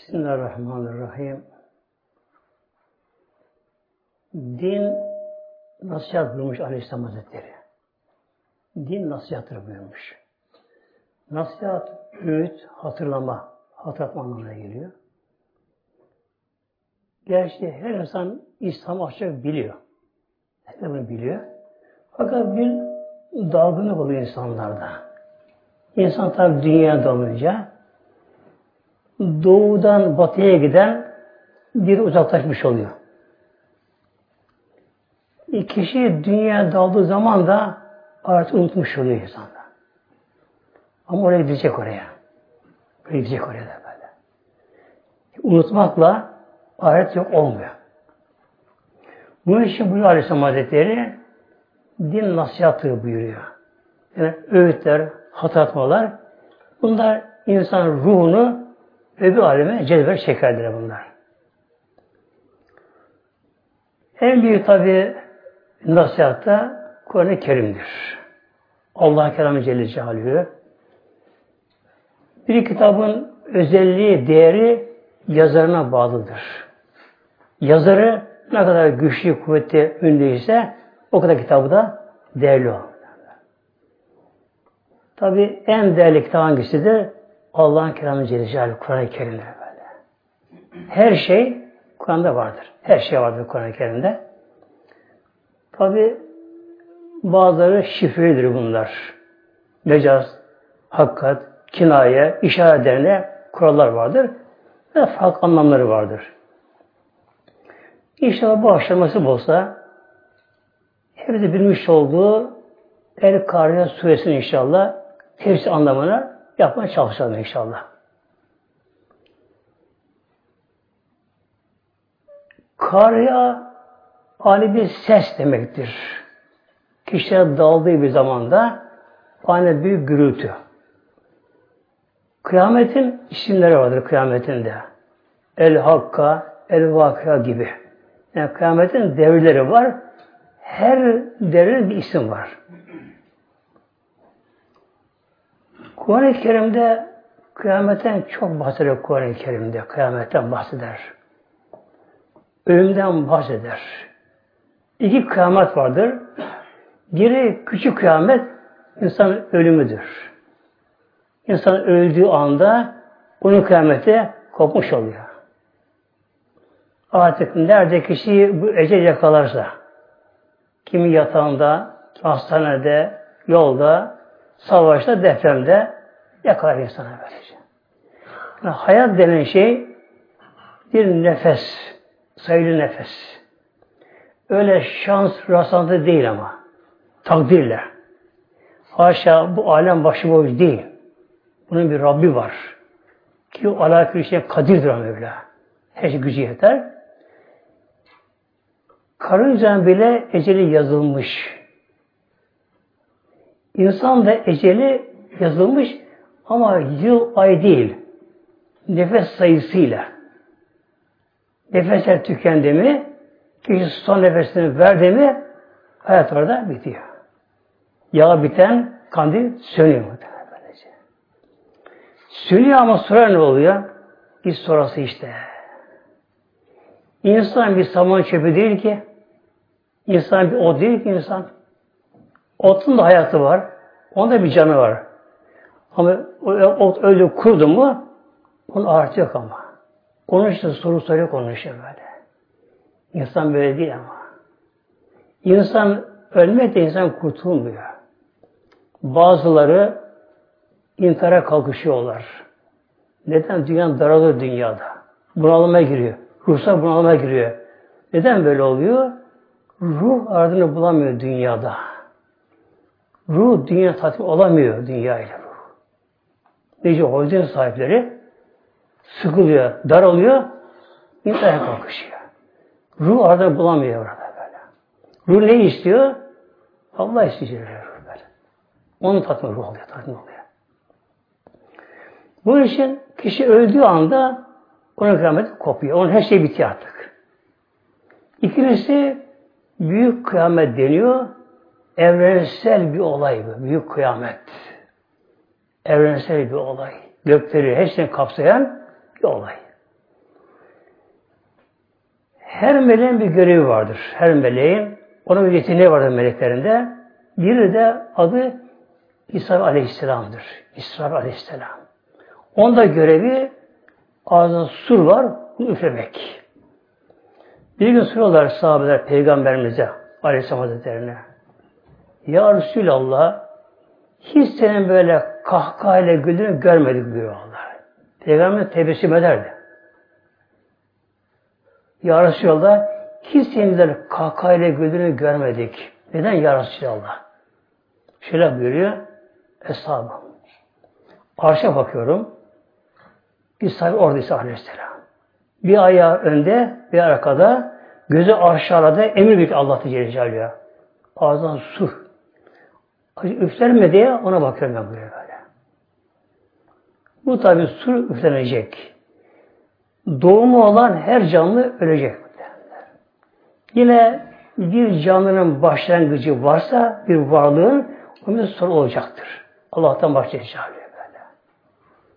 Bismillahirrahmanirrahim. Din nasihat buyurmuş Aleyhisselam Hazretleri. Din nasihattır buyurmuş. Nasihat, öğüt, hatırlama, hatırlatma anlamına geliyor. Gerçi her insan İslam açacak biliyor. Her bunu biliyor. Fakat bir dalgınlık oluyor insanlarda. İnsan tabi dünyaya dalınca doğudan batıya giden bir uzaklaşmış oluyor. E kişi dünyaya daldığı zaman da artık unutmuş oluyor insanda. Ama oraya gidecek oraya. Oraya gidecek oraya da böyle. Unutmakla ahiret yok olmuyor. Bunun için buyuruyor Aleyhisselam Hazretleri din nasihatı buyuruyor. Yani öğütler, hatırlatmalar bunlar insan ruhunu öbür aleme cezber çekerdir bunlar. En büyük tabi nasihatta Kur'an-ı Kerim'dir. Allah kelamı Celle Celaluhu. Bir kitabın özelliği, değeri yazarına bağlıdır. Yazarı ne kadar güçlü, kuvvetli, ünlüyse o kadar kitabı da değerli olur. Tabi en değerli kitap hangisidir? Allah'ın kelamı Celle Celaluhu, Kur'an-ı Kerim'dir böyle. Her şey Kur'an'da vardır. Her şey vardır Kur'an-ı Kerim'de. Tabi bazıları şifrelidir bunlar. Mecaz, hakikat, kinaye, işaretlerine kurallar vardır ve farklı anlamları vardır. İnşallah bu aşaması olsa hepsi bilmiş olduğu El Kariye suresinin inşallah tefsir anlamına yapmaya çalışalım inşallah. Kariya ani bir ses demektir. Kişiler daldığı bir zamanda ani bir gürültü. Kıyametin isimleri vardır kıyametinde. El Hakka, El Vakıa gibi. Yani kıyametin devirleri var. Her devrin bir isim var. Kur'an-ı Kerim'de kıyametten çok bahseder Kur'an-ı Kerim'de. Kıyametten bahseder. Ölümden bahseder. İki kıyamet vardır. Biri küçük kıyamet, insan ölümüdür. İnsan öldüğü anda onun kıyameti kopmuş oluyor. Artık nerede kişi bu ecel yakalarsa, kimi yatağında, hastanede, yolda, savaşta, depremde yakalar insana böylece. Yani hayat denen şey bir nefes, sayılı nefes. Öyle şans, rastlantı değil ama. Takdirle. Haşa bu alem başıboş değil. Bunun bir Rabbi var. Ki o alakül şey kadirdir Mevla. Her şey gücü yeter. Karıncanın bile eceli yazılmış. İnsan da eceli yazılmış ama yıl ay değil. Nefes sayısıyla. Nefesler tükendi mi, kişi son nefesini verdi mi, hayat orada bitiyor. Yağ biten kandil sönüyor böylece. Sönüyor ama sonra ne oluyor? Bir sonrası işte. İnsan bir saman çöpü değil ki. İnsan bir o değil ki insan. Otun da hayatı var. Onda bir canı var. Ama ot öyle kurdu mu onun artı yok ama. Konuştu, soru soruyor konuşuyor böyle. İnsan böyle değil ama. İnsan ölmek insan kurtulmuyor. Bazıları intihara kalkışıyorlar. Neden? Dünya daralır dünyada. Bunalıma giriyor. Ruhsal bunalıma giriyor. Neden böyle oluyor? Ruh ardını bulamıyor dünyada. Ruh dünya tatmin olamıyor dünya ile ruh. Nece holding sahipleri sıkılıyor, daralıyor, intihara kalkışıyor. Ruh ardını bulamıyor orada böyle. Ruh ne istiyor? Allah istiyor ruh böyle. Onu tatmin ruh oluyor, tatmin oluyor. Bu için kişi öldüğü anda onun kıyameti kopuyor. Onun her şey bitiyor artık. İkincisi büyük kıyamet deniyor. Evrensel bir olay bu. Büyük kıyamet. Evrensel bir olay. Gökleri hepsini kapsayan bir olay. Her meleğin bir görevi vardır. Her meleğin. Onun bir yeteneği vardır meleklerinde. Biri de adı İsa Aleyhisselam'dır. İsra Aleyhisselam. Onda görevi ağzında sur var, üflemek. Bir gün soruyorlar sahabeler Peygamberimize Aleyhisselam Hazretleri'ne. Ya Resulallah hiç senin böyle kahkahayla güldüğünü görmedik diyorlar. Peygamber tebessüm ederdi. Ya Resulallah hiç senin böyle kahkahayla güldüğünü görmedik. Neden Ya Resulallah? Şöyle buyuruyor. Eshabım. Arşa bakıyorum. İsa orada İsa Aleyhisselam. Bir ayağı önde, bir arkada, gözü aşağıda emir bir Allah Celaluhu. Ağzından su. Üfler mi diye ona bakıyorum ben böyle böyle. Bu tabi su üflenecek. Doğumu olan her canlı ölecek. Yine bir canlının başlangıcı varsa bir varlığın o bir soru olacaktır. Allah'tan başlayacak böyle.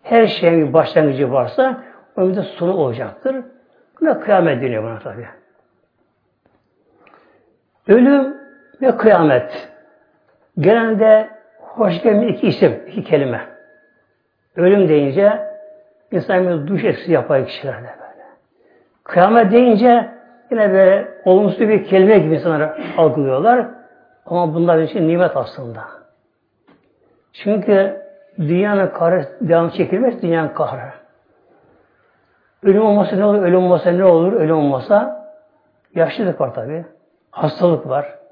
Her şeyin bir başlangıcı varsa o bir sonu olacaktır. Buna kıyamet deniyor buna tabi. Ölüm ve kıyamet. Genelde hoş gelmeyen iki isim, iki kelime. Ölüm deyince insan bir duş etkisi yapar kişilerde böyle. Kıyamet deyince yine böyle olumsuz bir kelime gibi insanlar algılıyorlar. Ama bunlar için nimet aslında. Çünkü dünyanın kahrı devam çekilmez, dünyanın kahrı. Ölüm olmasa ne olur, ölüm olmasa ne olur, ölüm olmasa yaşlılık var tabi. Hastalık var.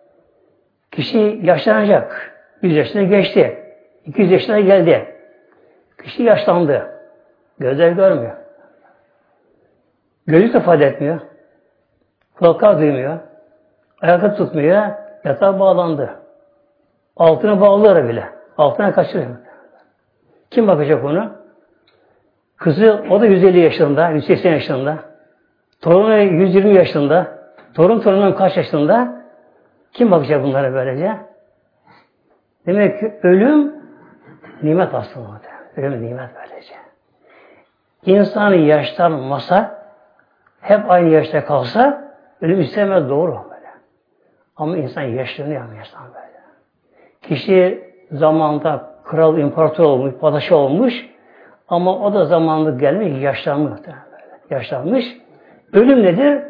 Kişi yaşlanacak. 100 yaşına geçti. 200 yaşına geldi. Kişi yaşlandı. Gözler görmüyor. Gözü ifade etmiyor. Kulaklar duymuyor. Ayakta tutmuyor. Yatağa bağlandı. Altına bağlılar bile. Altına kaçırıyor. Kim bakacak onu? Kızı o da 150 yaşında, 180 yaşında. Torunu 120 yaşında. Torun torunun kaç yaşında? Kim bakacak bunlara böylece? Demek ki ölüm nimet aslında. Ölüm nimet böylece. İnsanı yaşlanmasa, hep aynı yaşta kalsa, ölüm istemez doğru böyle. Ama insan yaşlanıyor ama yaşlan böyle. Kişi zamanında kral, imparator olmuş, padişah olmuş ama o da zamanlı gelmiş, yaşlanmış. Böyle. Yaşlanmış. Ölüm nedir?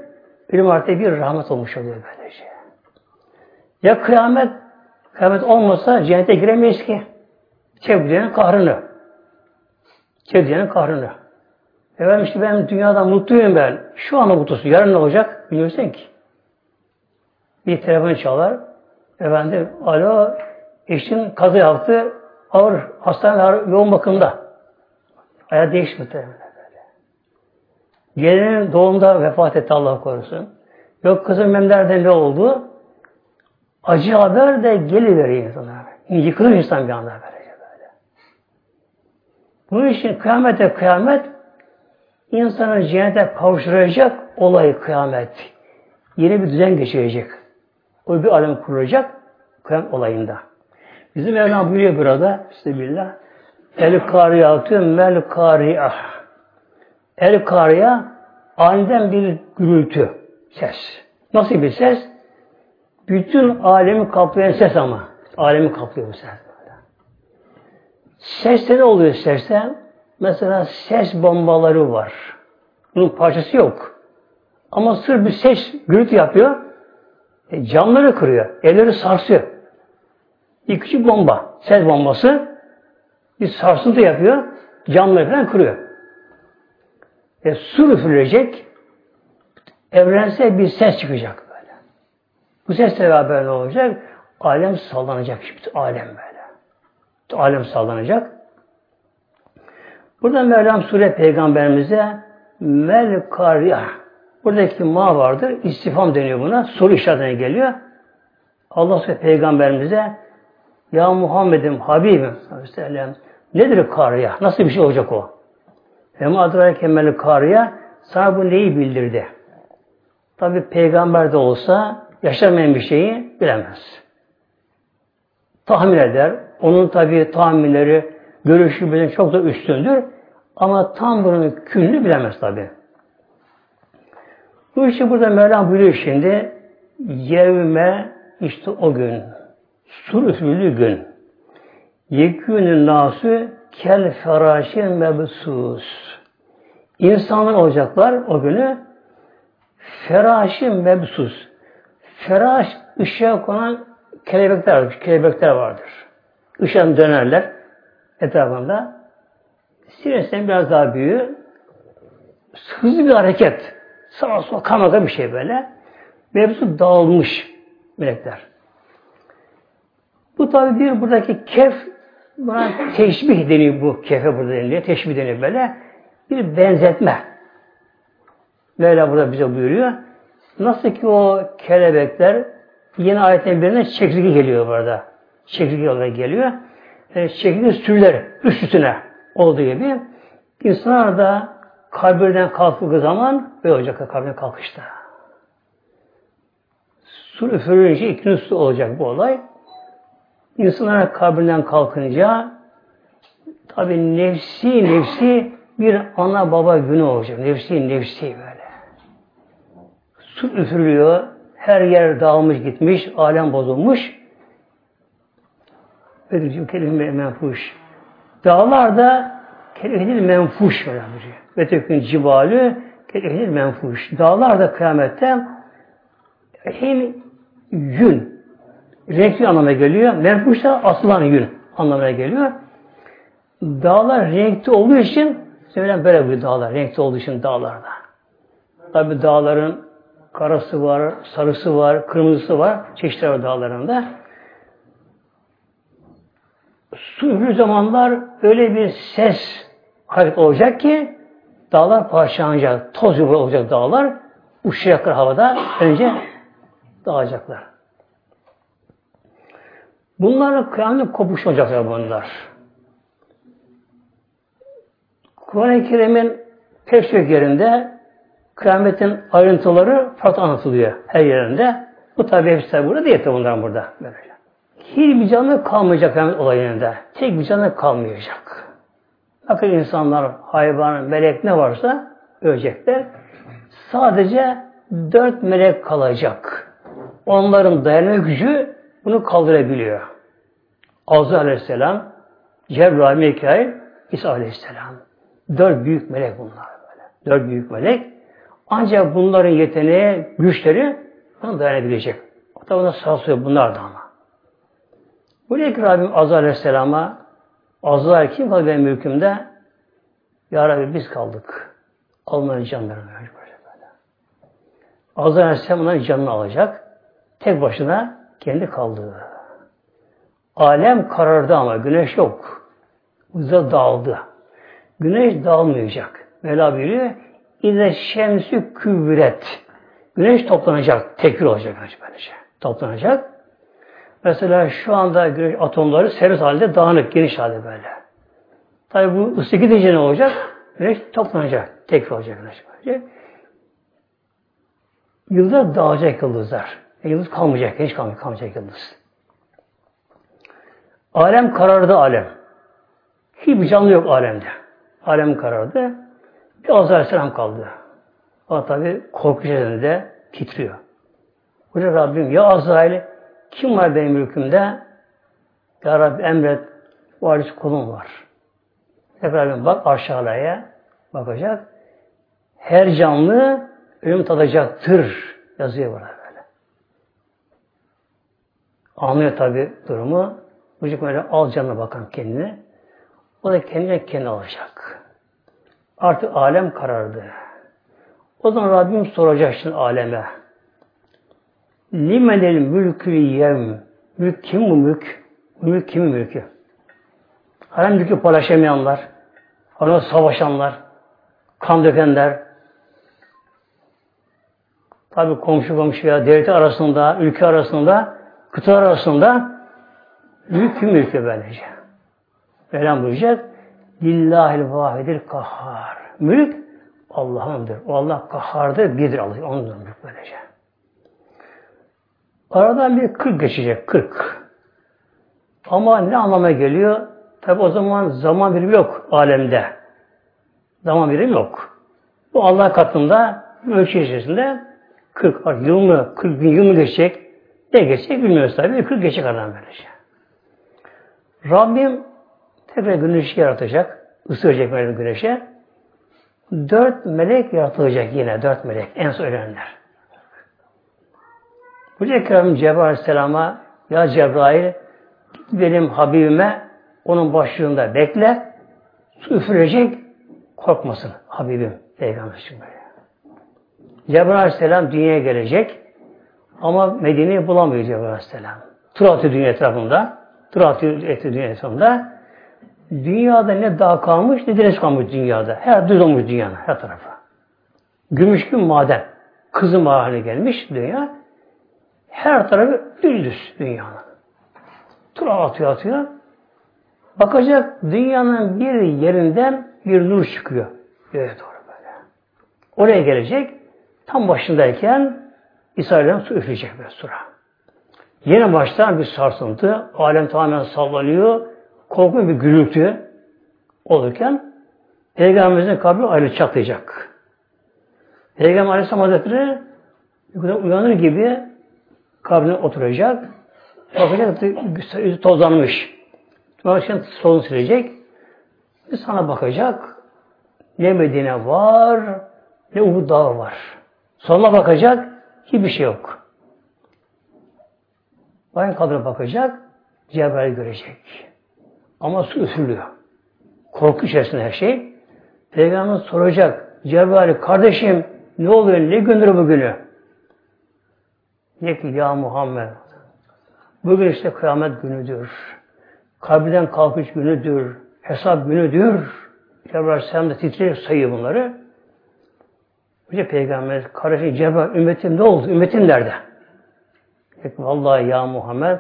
Ölüm artık bir rahmet olmuş oluyor böylece. Ya kıyamet, kıyamet olmasa cennete giremeyiz ki. Çevrenin kahrını. Çevrenin kahrını. Efendim işte ben dünyadan mutluyum ben. Şu anda mutlusun. Yarın ne olacak? Bilmiyorsun ki. Bir telefon çalar. Efendim, alo, eşin kaza yaptı. Ağır, hastane ağır, yoğun bakımda. Hayat değişti böyle. Gelinin doğumda vefat etti Allah korusun. Yok kızım memlerde ne oldu? Acı haber de geliveriyor insanlar. Yıkılır insan bir anda böylece böyle. Bunun için kıyamete kıyamet insanı cennete kavuşturacak olay kıyamet. Yeni bir düzen geçirecek. O bir alem kurulacak kıyamet olayında. Bizim Mevlam buyuruyor burada Bismillah. El kariyatü mel kariyah. El kariya aniden bir gürültü, ses. Nasıl bir ses? Bütün alemi kaplayan ses ama. Alemi kaplıyor bu ses. Seste ne oluyor seste? Mesela ses bombaları var. Bunun parçası yok. Ama sır bir ses gürültü yapıyor. E, camları kırıyor. Evleri sarsıyor. Bir küçük bomba. Ses bombası. Bir sarsıntı yapıyor. Camları falan kırıyor. E, su üfürülecek. Evrensel bir ses çıkacak. Bu sesle beraber ne olacak? Alem sallanacak. Bütün alem böyle. Alem sallanacak. Burada Mevlam Sure Peygamberimize Mel Karya Buradaki ma vardır. İstifam deniyor buna. Soru işaretine geliyor. Allah Sure Peygamberimize Ya Muhammed'im, Habibim sellem, nedir karya? Nasıl bir şey olacak o? Hem adrake mel karya sana bu neyi bildirdi? Tabi peygamber de olsa yaşamayan bir şeyi bilemez. Tahmin eder. Onun tabi tahminleri, görüşü bizim çok da üstündür. Ama tam bunun külünü bilemez tabi. Bu işi burada Mevlam buyuruyor şimdi. Yevme işte o gün. Sur üfürlü gün. Yekûnün nasu kel feraşi mebsus. İnsanlar olacaklar o günü feraşi mebsus. Feraş ışığa konan kelebekler vardır. Kelebekler vardır. Işığa dönerler etrafında. Sinirsen biraz daha büyüğü. Hızlı bir hareket. Sağa sola kanada bir şey böyle. Mevzu dağılmış melekler. Bu tabi bir buradaki kef buna teşbih deniyor bu kefe burada deniliyor. Teşbih deniyor böyle. Bir benzetme. Mevla burada bize buyuruyor. Nasıl ki o kelebekler yeni ayetten birine çekirge geliyor burada. Çekirge olarak geliyor. Yani çekirge sürüleri üst üstüne olduğu gibi insanlar da kabirden kalktığı zaman böyle olacak kabirden kalkışta. Su üfürünce ikinci su olacak bu olay. İnsanlar kabirden kalkınca tabi nefsi nefsi bir ana baba günü olacak. Nefsi nefsi böyle. Su üfürülüyor. Her yer dağılmış gitmiş. Alem bozulmuş. Bedir'cim kelime menfuş. Dağlar da kelime menfuş böyle buyuruyor. Ve tekün cibalü kelime menfuş. Dağlar da kıyamette hem yün renkli anlamına geliyor. Menfuş da asılan yün anlamına geliyor. Dağlar renkli olduğu için söylenen böyle bu dağlar. Renkli olduğu için dağlarda. Tabi dağların karası var, sarısı var, kırmızısı var. Çeşitler var dağlarında. Su üfür zamanlar öyle bir ses hareket olacak ki dağlar parçalanacak. Toz yuvarı olacak dağlar. Uçacaklar havada. Önce dağılacaklar. Bunlar kıyamet kopuş olacaklar bunlar. Kur'an-ı Kerim'in pek çok yerinde kıyametin ayrıntıları farklı anlatılıyor her yerinde. Bu tabi hepsi burada değil tabi burada. Böylece. Hiçbir canlı kalmayacak kıyamet olayında. Tek bir canlı kalmayacak. Bakın insanlar, hayvan, melek ne varsa ölecekler. Sadece dört melek kalacak. Onların dayanma gücü bunu kaldırabiliyor. Azrail Aleyhisselam, Cebrail, Mikail, İsa Aleyhisselam. Dört büyük melek bunlar böyle. Dört büyük melek. Ancak bunların yeteneği, güçleri buna dayanabilecek. Hatta buna sağlıyor bunlar da ama. Buraya ki Rabbim Azrail Aleyhisselam'a Azrail kim kaldı benim mülkümde? Ya Rabbi biz kaldık. Almanın canlarını böyle böyle. Azrail Aleyhisselam onların canını alacak. Tek başına kendi kaldı. Alem karardı ama güneş yok. Hızla dağıldı. Güneş dağılmayacak. Mevla buyuruyor. İze şemsü küvret. Güneş toplanacak. Tekrar olacak güneş böylece. Toplanacak. Mesela şu anda güneş atomları serbest halde dağınık, geniş halde böyle. Tabi bu ısı gidince ne olacak? Güneş toplanacak. Tekrar olacak güneş böylece. Yıldız dağılacak yıldızlar. E, yıldız kalmayacak. Hiç kalmayacak, kalmayacak yıldız. Alem karardı alem. Hiçbir canlı yok alemde. Alem karardı. Bir Azrail Aleyhisselam kaldı. O tabi korku içerisinde titriyor. Hoca Rabbim ya Azrail kim var benim mülkümde? Ya Rabbi emret varis kulum var. Rabbim bak aşağıya bakacak. Her canlı ölüm tadacaktır yazıyor burada böyle. Anlıyor tabi durumu. Çocuk böyle al canına bakan kendine. O da kendine kendi alacak. Artık alem karardı. O zaman Rabbim soracak şimdi aleme. Limenel mülkü yevm. Mülk kim bu mülk? Mülk kimin mülkü? Alem mülkü paylaşamayanlar, ona savaşanlar, kan dökenler, tabi komşu komşu ya devlet arasında, ülke arasında, kıta arasında mülk kim mülkü böylece. Mevlam buyuracak, Lillahil vahidil kahhar. Mülk Allah'ındır. O Allah kahhardır, birdir Allah. Onundur mülk böylece. Aradan bir 40 geçecek, 40. Ama ne anlama geliyor? Tabi o zaman zaman birimi yok alemde. Zaman birimi yok. Bu Allah katında ölçü içerisinde 40 yıl mı, 40 bin yıl mı geçecek? Ne geçecek bilmiyoruz tabii. 40 geçecek adam böylece. Rabbim tekrar güneşi yaratacak. ısıracak böyle güneşe. Dört melek yaratılacak yine. Dört melek. En son ölenler. Hoca Ekrem Cebrail Aleyhisselam'a ya Cebrail benim Habibime onun başlığında bekle su üfürecek korkmasın Habibim Peygamber böyle. Cebrail Aleyhisselam dünyaya gelecek ama Medine'yi bulamıyor Cebrail Aleyhisselam. Tur atıyor dünya etrafında. Tur atıyor dünya etrafında. Dünyada ne dağ kalmış ne deniz kalmış dünyada. Her düz olmuş dünyanın her tarafı. Gümüş gibi maden. Kızım haline gelmiş dünya. Her tarafı düz dünyanın. Tur atıyor atıyor. Bakacak dünyanın bir yerinden bir nur çıkıyor. Göğe doğru böyle. Oraya gelecek. Tam başındayken İsrail'den su üfleyecek böyle sura. Yine baştan bir sarsıntı. Alem tamamen sallanıyor. Korkunç bir gürültü olurken Peygamberimizin kabri ayrı çatlayacak. Peygamber Aleyhisselam Hazretleri uyanır gibi kabrine oturacak. Bakacak yüzü tozlanmış. Bakacak solunu silecek. Bir sana bakacak. Ne Medine var, ne Uhud Dağı var. Soluna bakacak, hiçbir şey yok. Bayan kadına bakacak, Cebrail görecek. Ama su üfürülüyor. Korku içerisinde her şey. Peygamber soracak, Cebrail kardeşim ne oluyor, ne gündür bugünü? Ne ki ya Muhammed, bugün işte kıyamet günüdür. Kabirden kalkış günüdür. Hesap günüdür. Cebrail Aleyhisselam da titreyerek sayıyor bunları. Önce Peygamber kardeşi Cebrail ümmetim ne oldu? Ümmetim nerede? Peki, Vallahi ya Muhammed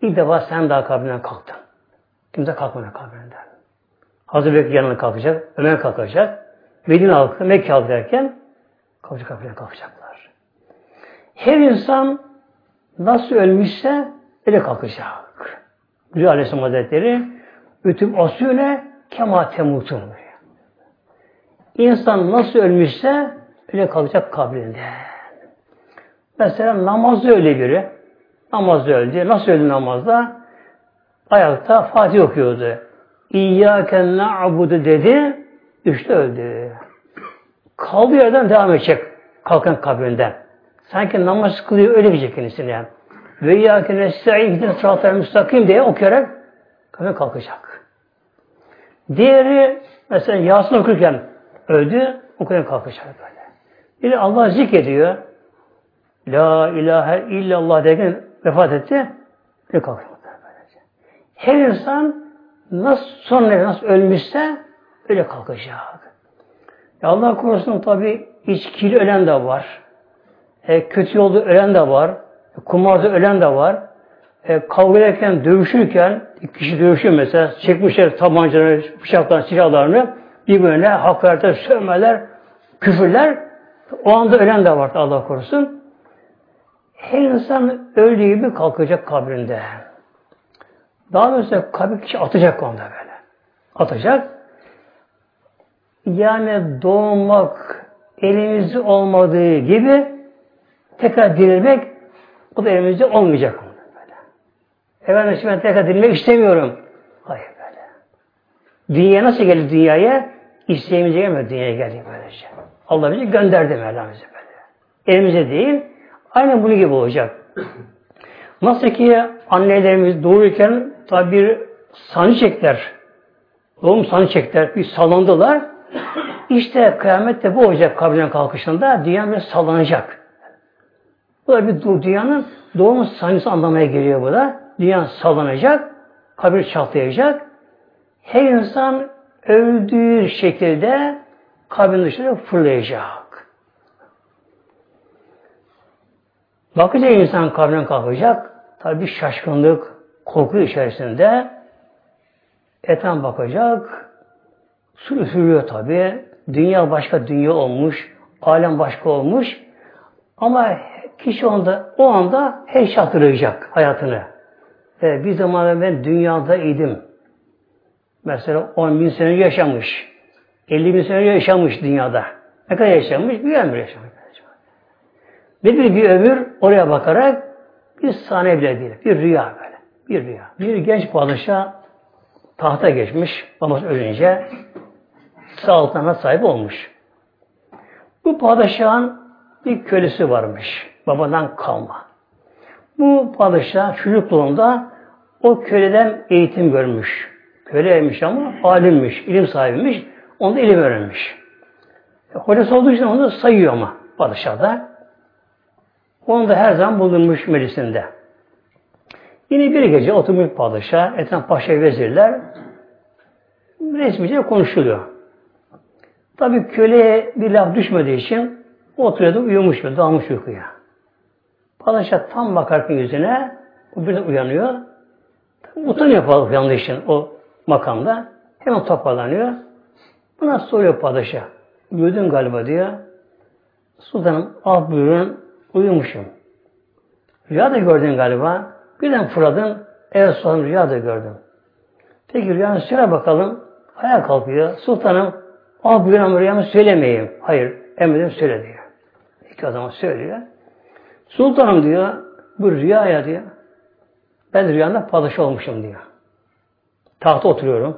ilk defa sen daha kabrinden kalktın. Kimse kalkmadı kabrinden. Hazreti Bekir yanına kalkacak, Ömer kalkacak, Medine halkı, Mekke halkı derken kalkacak kabrinden kalkacaklar. Her insan nasıl ölmüşse öyle kalkacak. Güzel Aleyhisselam Hazretleri ütüm asüne kema temutun. İnsan nasıl ölmüşse öyle kalacak kabrinde. Mesela namazda öyle biri. Namazda öldü. Nasıl öldü namazda? Ayakta Fatih okuyordu. İyyâken na'budu dedi. Üçte öldü. Kaldığı yerden devam edecek. Kalkan kabrinden. Sanki namaz kılıyor öyle diyecek kendisine. Ve iyyâken nesta'in gidin sıratlar müstakim diye okuyarak kabrin kalkacak. Diğeri mesela Yasin okurken öldü, okurken kalkacak böyle. Biri Allah zikrediyor. La ilahe illallah derken vefat etti. Ve kalkıyor. Her insan nasıl sonra nasıl ölmüşse öyle kalkacak. Ya Allah korusun tabi içkili ölen de var. E, kötü yolda ölen de var. E, kumarda ölen de var. E, kavga ederken, dövüşürken kişi dövüşüyor mesela. Çekmişler tabancaları, bıçaklarını, silahlarını birbirine hakaretler, sövmeler, küfürler. O anda ölen de var Allah korusun. Her insan öldüğü gibi kalkacak kabrinde. Daha doğrusu kabir kişi atacak onda böyle. Atacak. Yani doğmak elimizde olmadığı gibi tekrar dirilmek o da elimizde olmayacak. Böyle. Efendim ben tekrar dirilmek istemiyorum. Hayır böyle. Dünya nasıl geldi dünyaya? İsteğimize gelmedi dünyaya geldi böylece. Allah bizi gönderdi Mevlam bize böyle. Elimize değil. Aynen bunun gibi olacak. Nasıl ki annelerimiz doğururken tabi bir sancı çektiler. Doğum sancı çektiler. Bir sallandılar. İşte kıyamette bu olacak kabrinden kalkışında. Dünya bir sallanacak. Bu da bir dünyanın doğum sancısı anlamaya geliyor bu da. Dünya sallanacak. Kabir çatlayacak. Her insan öldüğü şekilde kabrin dışına fırlayacak. Bakınca insan kabrinden kalkacak. Tabi şaşkınlık, korku içerisinde eten bakacak. Su üfürüyor tabi. Dünya başka dünya olmuş. Alem başka olmuş. Ama kişi onda, o anda her şey hatırlayacak hayatını. E, bir zaman ben dünyada idim. Mesela 10 bin sene yaşamış. 50 bin sene yaşamış dünyada. Ne kadar yaşamış? Bir ömür yaşamış. Nedir bir ömür? Oraya bakarak bir sahne bile değil. Bir rüya böyle. Bir rüya. Bir genç padişah tahta geçmiş. Babası ölünce saltanat sahip olmuş. Bu padişahın bir kölesi varmış. Babadan kalma. Bu padişah çocukluğunda o köleden eğitim görmüş. Köleymiş ama alimmiş, ilim sahibiymiş. Onda ilim öğrenmiş. E, hocası olduğu için onu sayıyor ama padişahda. Onu da her zaman bulunmuş meclisinde. Yine bir gece oturmuş padişah, etraf paşa vezirler resmice konuşuluyor. Tabi köleye bir laf düşmediği için oturuyordu, uyumuş ve dalmış uykuya. Padişah tam bakarken yüzüne, o birden uyanıyor. Utanıyor uyandığı için o makamda. Hemen toparlanıyor. Buna soruyor padişah. Uyudun galiba diyor. Sultanım al buyurun uyumuşum. Rüya da gördün galiba. Birden fırladın. Evet sultanım rüya da gördüm. Peki rüyanı söyle bakalım. Ayağa kalkıyor. Sultanım al ama rüyamı söylemeyeyim. Hayır emredim söyle diyor. İki adam söylüyor. Sultanım diyor bu rüyaya diyor. Ben rüyanda padişah olmuşum diyor. Tahta oturuyorum.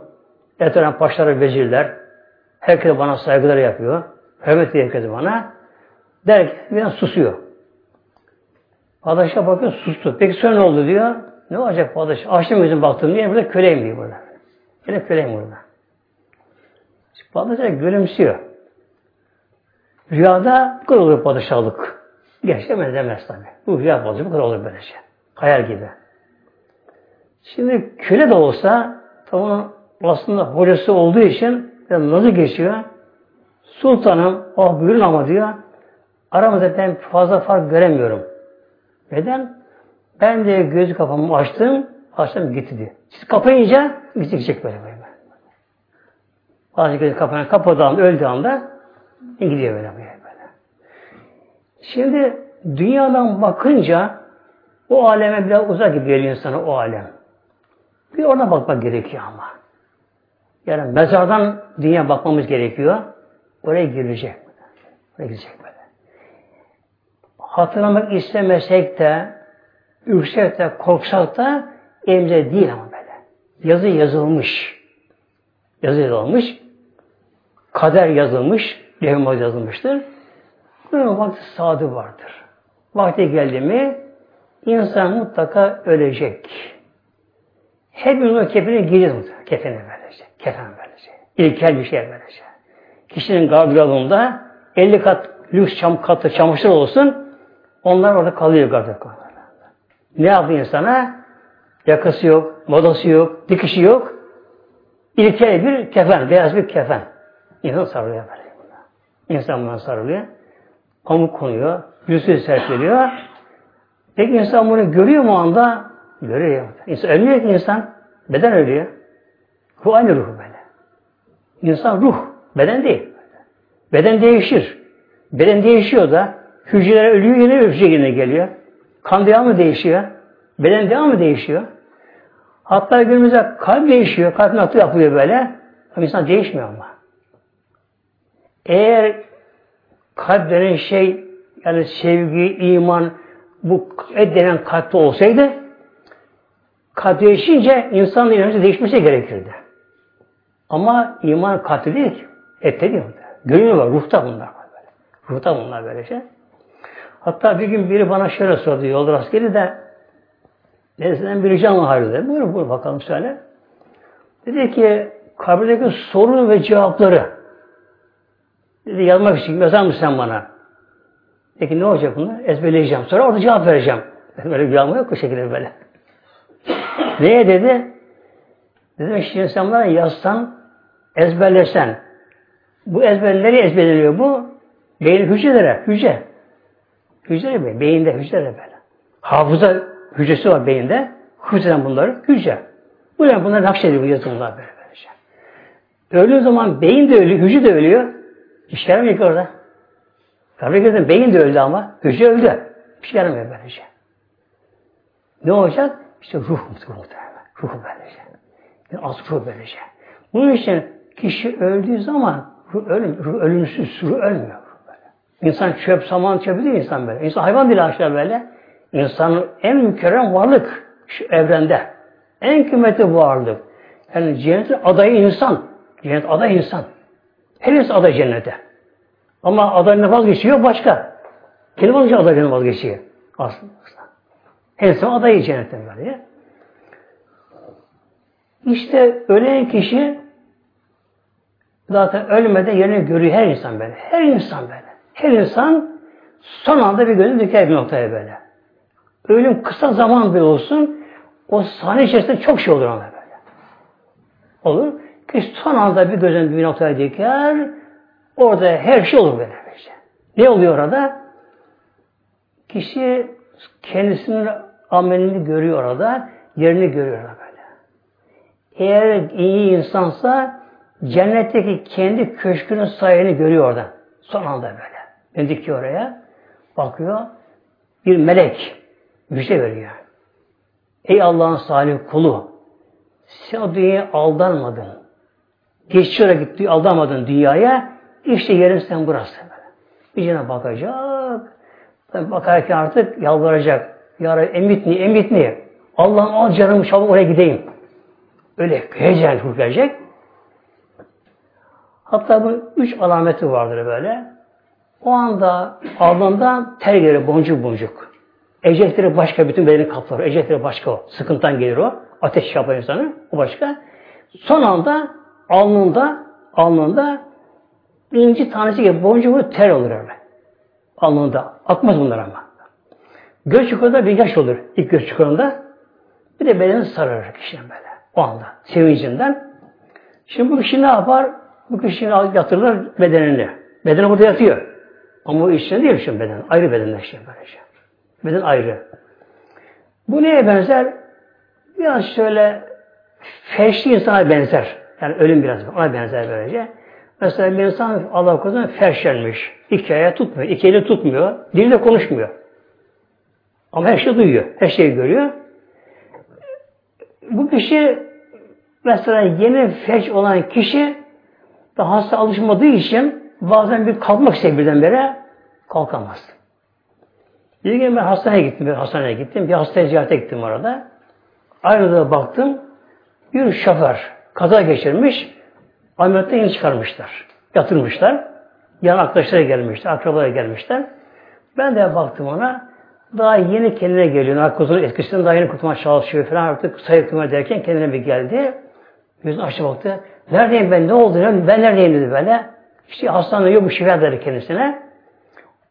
Etrafım paşaları, vezirler. Herkes bana saygılar yapıyor. Hürmet ediyor herkes bana. Derken bir susuyor. Padişah bakıyor sustu. Peki sonra ne oldu diyor. Ne olacak padişah? Açtım gözüm baktım diye burada köleyim diyor burada. Yine köleyim burada. Padişah gülümsüyor. Rüyada bu kadar olur padişahlık. Gerçekten benzemez tabi. Bu rüya padişahı bu kadar olur böylece. Şey. Hayal gibi. Şimdi köle de olsa tamam aslında hocası olduğu için nazı geçiyor. Sultanım, ah buyurun ama diyor, aramızda ben fazla fark göremiyorum. Neden? Ben de gözü kafamı açtım, açtım gitti diyor. Siz kapayınca gidecek böyle böyle. Bazı gözü kapanan kapadığı anda, öldüğü anda gidiyor böyle böyle. böyle. Şimdi dünyadan bakınca o aleme biraz uzak gibi geliyor insana o alem. Bir ona bakmak gerekiyor ama. Yani mezardan dünya bakmamız gerekiyor. Oraya girecek. Oraya girecek. Hatırlamak istemesek de, yüksek de, korksak da elimizde değil ama böyle. Yazı yazılmış. Yazı yazılmış. Kader yazılmış. Levh yazılmıştır. Bunun vakti sadı vardır. Vakti geldi mi insan mutlaka ölecek. Hepimiz o kefene gireceğiz Kefene böylece. Kefen böylece. İlkel bir şey böylece. Kişinin gardırobunda 50 kat lüks çam katı çamaşır olsun onlar orada kalıyor gardırobunda. Ne yapıyor insana? Yakası yok, modası yok, dikişi yok. İlkel bir kefen, beyaz bir kefen. İnsan sarılıyor böyle. İnsan buna sarılıyor. Pamuk konuyor, yüzü serpiliyor. Peki insan bunu görüyor mu anda? Görüyor. İnsan ölmüyor ki insan. Beden ölüyor. Ruh aynı ruh böyle. İnsan ruh. Beden değil. Beden değişir. Beden değişiyor da hücreler ölüyor yine hücre yine geliyor. Kan devamı değişiyor. Beden devamı değişiyor. Hatta günümüzde kalp değişiyor. Kalp nakli yapılıyor böyle. Ama insan değişmiyor ama. Eğer kalp denen şey yani sevgi, iman bu et denen kalpte olsaydı kalp değişince insanın inancı değişmesi gerekirdi. Ama iman kalpte değil ki. Ette değil. Gönül var. Ruhta bunlar böyle. Ruhta bunlar böyle şey. Hatta bir gün biri bana şöyle sordu yolda rastgele de Neresinden bir ricam var dedi. Buyurun buyurun bakalım söyle. Dedi ki kabirdeki soru ve cevapları dedi yazmak için yazar mısın sen bana? Peki ne olacak bunlar? Ezberleyeceğim. Sonra orada cevap vereceğim. Böyle bir yok o şekilde böyle. Neye dedi? Dedim sen bana yazsan, ezberlesen. Bu ezberleri ezberleniyor bu? Beyin hücrelere, hücre. Hücre be, beyinde hücre böyle. Hafıza hücresi var beyinde. Hücreden bunları hücre. Bu yani bunlar nakşediyor yazılımlar böyle böylece. Öldüğü zaman beyin de ölüyor, hücre de ölüyor. İş yaramıyor ki orada. Tabii beyin de öldü ama hücre öldü. Bir şey yaramıyor böylece. Ne olacak? İşte ruh muhtemelen. Ruh böylece. Yani az ruh böylece. Bunun için kişi öldüğü zaman ruh, ölüm, ruh ölümsüz, ruh ölmüyor. İnsan çöp, saman çöpü değil insan böyle. İnsan hayvan değil aşağı böyle. İnsanın en mükerrem varlık şu evrende. En kıymetli varlık. Yani cennetin adayı insan. Cennet aday insan. Her insan aday cennete. Ama adayına vazgeçiyor başka. Kendi vazgeçiyor adayına vazgeçiyor. Aslında. Her insan adayı cennetten böyle. İşte ölen kişi zaten ölmeden yerini görüyor her insan böyle. Her insan böyle. Her insan son anda bir gözü diker bir noktaya böyle. Ölüm kısa zaman bile olsun o sahne içerisinde çok şey olur ona böyle. Olur. Ki son anda bir gözün bir noktaya diker orada her şey olur böyle. Işte. Ne oluyor orada? Kişi kendisinin amelini görüyor orada, yerini görüyor orada böyle. Eğer iyi insansa cennetteki kendi köşkünün sayını görüyor orada. Son anda böyle. Dikiyor oraya? Bakıyor. Bir melek müjde veriyor. Ey Allah'ın salih kulu sen o dünyaya aldanmadın. Geçici olarak gitti, aldanmadın dünyaya. İşte yerin sen burası. Böyle. bakacak. Bakarken artık yalvaracak. Ya Rabbi emitni, emitni. Allah'ım al canımı çabuk oraya gideyim. Öyle heyecan hürkecek. Hatta bu üç alameti vardır böyle. O anda alnında ter gelir boncuk boncuk. Ecekleri başka bütün bedeni kaplar. Ecekleri başka o. Sıkıntıdan gelir o. Ateş yapar insanı. O başka. Son anda alnında alnında inci tanesi gibi boncuk ter olur öyle. Alnında. Akmaz bunlar ama. Göz çukurunda bir yaş olur. İlk göz çukurunda. Bir de bedeni sararır kişinin böyle. O anda. Sevincinden. Şimdi bu kişi ne yapar? Bu kişinin yatırılır bedenini. Bedeni burada yatıyor. Ama o içinde değil şimdi beden. Ayrı bedenler işte böylece. Şey. Beden ayrı. Bu neye benzer? Biraz şöyle ferşli insana benzer. Yani ölüm biraz ona benzer böylece. Mesela bir insan Allah korusun ferşlenmiş. İki ayağı tutmuyor. iki eli tutmuyor. Dili de konuşmuyor. Ama her şeyi duyuyor. Her şeyi görüyor. Bu kişi mesela yeni feç olan kişi daha hasta alışmadığı için bazen bir kalkmak ister birdenbire kalkamaz. Bir gün ben hastaneye gittim, bir hastaneye gittim, bir hastaya ziyarete gittim orada. Aynı baktım, bir şoför kaza geçirmiş, ameliyatta yeni çıkarmışlar. Yatırmışlar. Yan arkadaşlara gelmişler, akrabalara gelmişler. Ben de baktım ona, daha yeni kendine geliyor. Narkozun etkisinden daha yeni kurtulmaya çalışıyor falan artık sayıklama derken kendine bir geldi. Yüzünü açtı baktı. Neredeyim ben? Ne oldu? Ben neredeyim dedi böyle. İşte hastanede yok bu şifa dedi kendisine.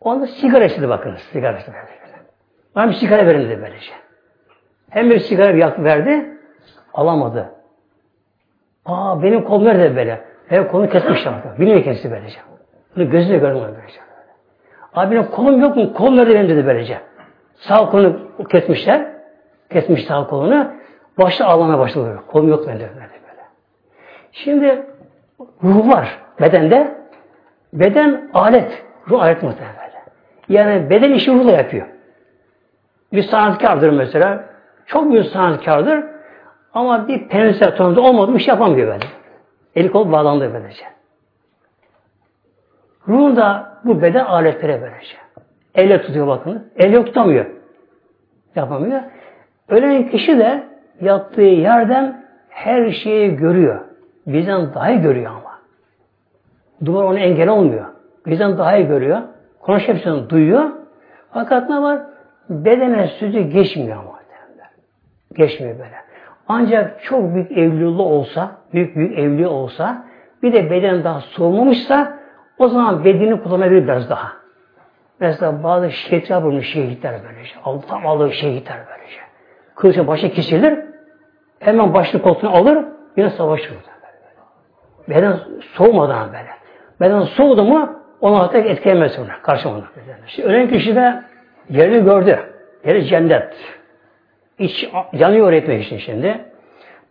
Onda sigara istedi bakınız. Sigara istedi. Bana bir sigara verin dedi böylece. Hem bir sigara bir yak verdi. Alamadı. Aa benim kolum nerede böyle? Hem kolunu kesmişler. Bilmiyor kendisi böylece. Bunu gözüyle gördüm böylece. Abi benim kolum yok mu? Kolum nerede benim dedi böylece. Sağ kolunu kesmişler. Kesmiş sağ kolunu. Başta ağlamaya başladı. Kolum yok bende böyle. Şimdi ruh var bedende. Beden alet. Ruh alet muhtemelen. Yani beden işi ruhla yapıyor. Bir sanatkardır mesela. Çok büyük sanatkardır. Ama bir pensel tonunda olmadı bir şey yapamıyor böyle. Eli kol bağlandı böylece. Ruh da bu beden aletlere böylece. Elle tutuyor bakın. Elle tutamıyor. Yapamıyor. Ölen kişi de yattığı yerden her şeyi görüyor. Bizden daha iyi görüyor ama. Duvar ona engel olmuyor. Bizden daha iyi görüyor. Konuş hepsini duyuyor. Fakat ne var? Bedene sözü geçmiyor ama. Geçmiyor böyle. Ancak çok büyük evliliği olsa, büyük büyük evli olsa, bir de beden daha soğumamışsa, o zaman bedeni kullanabilir biraz daha. Mesela bazı şehitler bulmuş şehitler böylece. Tam alır şehitler böylece. Kılıçın başı kesilir. Hemen başını koltuğunu alır. Yine savaşır. Beden soğumadan böyle. Beden soğudu mu ona hatta etkileyemez ona. Karşı ona. İşte ölen kişi de yerini gördü. Yeri cennet. İç yanıyor etmek için şimdi.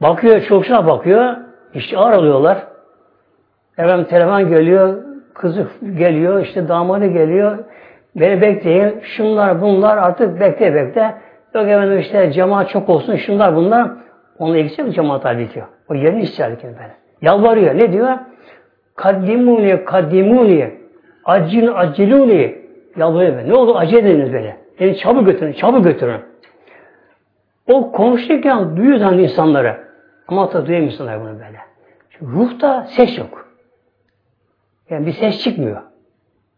Bakıyor, çocuklar bakıyor. İşte ağır alıyorlar. Efendim telefon geliyor, kızı geliyor, işte damadı geliyor. Beni bekleyin. Şunlar bunlar artık bekle bekle. Yok efendim işte cemaat çok olsun. Şunlar bunlar. Onunla ilgisi yok cemaat halbuki. O yerini istiyor böyle. Yalvarıyor. Ne diyor? Kaddimuni, kaddimuni. Acil aceluni. Yalvarıyor Ne oldu? Acele ediniz böyle. Beni çabuk götürün, çabuk götürün. O konuşurken duyuyor zannet insanları. Ama da duyamıyor insanlar bunu böyle. Çünkü ruhta ses yok. Yani bir ses çıkmıyor.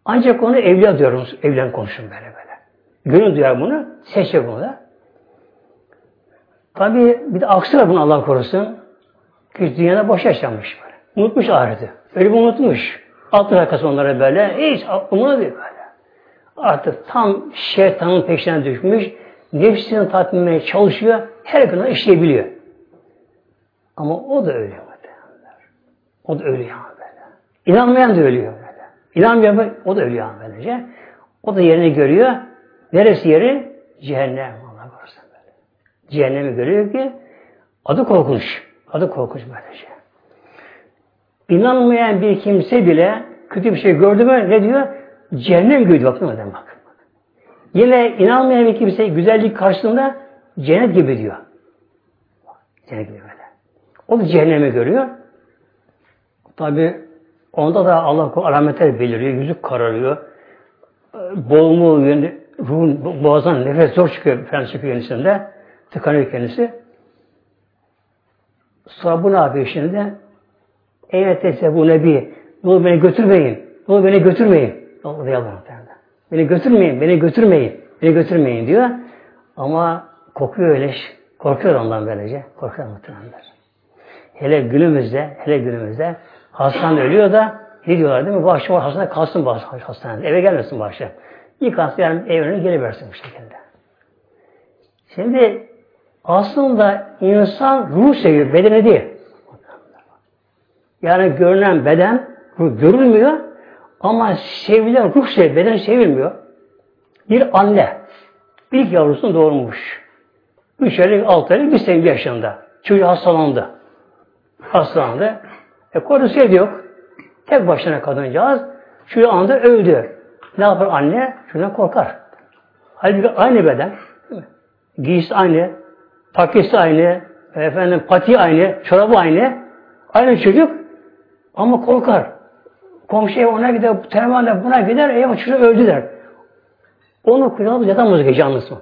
Ancak onu evliya diyoruz. Evlen konuşun böyle böyle. Gönül duyar bunu. Ses yok bunda. Tabi bir de aksi var bunu Allah korusun. Ki dünyada boş yaşamış böyle. Unutmuş ahireti. Bir unutmuş. Altın arkası onlara böyle. Hiç umurunda değil böyle. Artık tam şeytanın peşine düşmüş. Nefsini tatmin çalışıyor. Her gün işleyebiliyor. Ama o da ölüyor. O da ölüyor böyle. İnanmayan da ölüyor böyle. İnanmayan o da ölüyor böylece. O da yerini görüyor. Neresi yeri? Cehennem. Allah korusun böyle. Cehennemi görüyor ki adı korkunç. Adı korkunç böylece. İnanmayan bir kimse bile kötü bir şey gördü mü ne diyor? Cehennem gördü. Bakın adam bak. Yine inanmayan bir kimse güzellik karşısında cennet gibi diyor. Cennet gibi böyle. O da cehennemi görüyor. Tabi onda da Allah alametler beliriyor. Yüzü kararıyor. Boğumu, yani ruhun boğazdan nefes zor çıkıyor. Falan çıkıyor kendisinde. Tıkanıyor kendisi. Sonra bu ne yapıyor şimdi? Eyvete bu nebi. Ne olur beni götürmeyin. Ne olur beni götürmeyin. Allah yalvarın. Beni götürmeyin, beni götürmeyin. Beni götürmeyin diyor. Ama kokuyor öyle. Korkuyor ondan böylece. Korkuyor muhtemelenler. Hele günümüzde, hele günümüzde hastanede ölüyor da ne diyorlar değil mi? Bu akşam hastanede kalsın bu hastanede. Eve gelmesin bu akşam. Yıkansın yarın evine geliversin bu şekilde. Şimdi aslında insan ruh seviyor, bedeni değil. Yani görünen beden görülmüyor ama sevilen ruh seviyor, beden sevilmiyor. Bir anne ilk yavrusunu doğurmuş. Üç aylık, altı aylık, bir sene yaşında. Çocuğu hastalandı. Hastalandı. E korusu yok. Tek başına kadıncağız. Şu anda öldü. Ne yapar anne? Şuna korkar. Halbuki aynı beden. Giysi aynı. Takisi aynı. Efendim pati aynı. Çorabı aynı. Aynı çocuk. Ama korkar. Komşu ev ona gider. Termanla buna gider. Eyvah çocuğu öldü der. Onu kucağına yatamaz ki canlısı.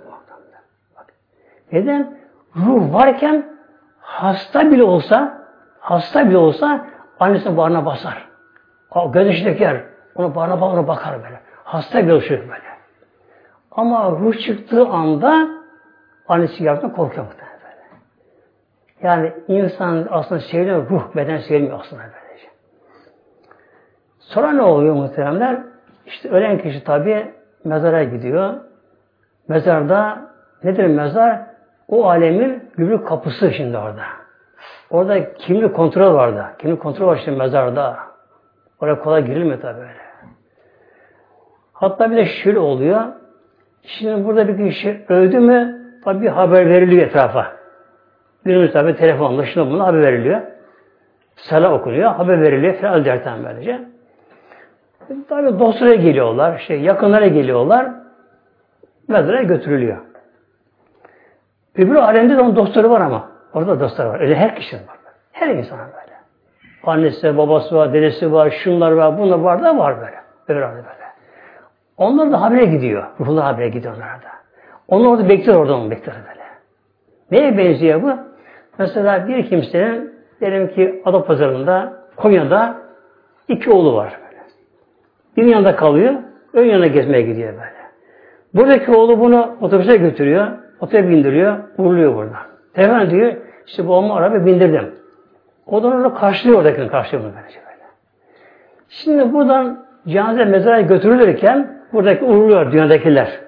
Neden? Ruh varken hasta bile olsa hasta bile olsa annesinin bağrına basar. Göz döker. Ona bağrına bağrına bakar böyle. Hasta bile oluşuyor böyle. Ama ruh çıktığı anda annesi yardım korkuyor muhtemelen böyle. Yani insan aslında sevilen ruh, beden sevilmiyor aslında böylece. Sonra ne oluyor muhteremler? İşte ölen kişi tabi mezara gidiyor. Mezarda nedir mezar? O alemin gümrük kapısı şimdi orada. Orada kimlik kontrol var da. Kimlik kontrol var şimdi mezarda. Oraya kolay girilmiyor tabi böyle. Hatta bir de şöyle oluyor. Şimdi burada bir kişi öldü mü tabi haber veriliyor etrafa. Günümüz tabi telefonla şuna bunu haber veriliyor. Selam okunuyor, haber veriliyor falan derten böylece. Tabi dostlara geliyorlar, şey yakınlara geliyorlar. Mezara götürülüyor. Öbür alemde de onun dostları var ama. Orada dostları var. Öyle her kişinin var. Her insan böyle. Annesi, babası var, dedesi var, şunlar var, bunlar var da var böyle. Öbür alemde böyle. Onlar da habere gidiyor. Ruhlar habere gidiyor onlar da. Onlar orada bekliyor orada onu bekliyor böyle. Neye benziyor bu? Mesela bir kimsenin diyelim ki Adapazarı'nda, Konya'da iki oğlu var. Bir yanında kalıyor, ön yana gezmeye gidiyor böyle. Buradaki oğlu bunu otobüse götürüyor, otobüse bindiriyor, uğurluyor burada. Efendim diyor, işte babamı araba bindirdim. O da onu karşılıyor oradakini karşılıyor bunu böylece böyle. Şimdi buradan cenaze mezara götürülürken buradaki uğurluyor dünyadakiler.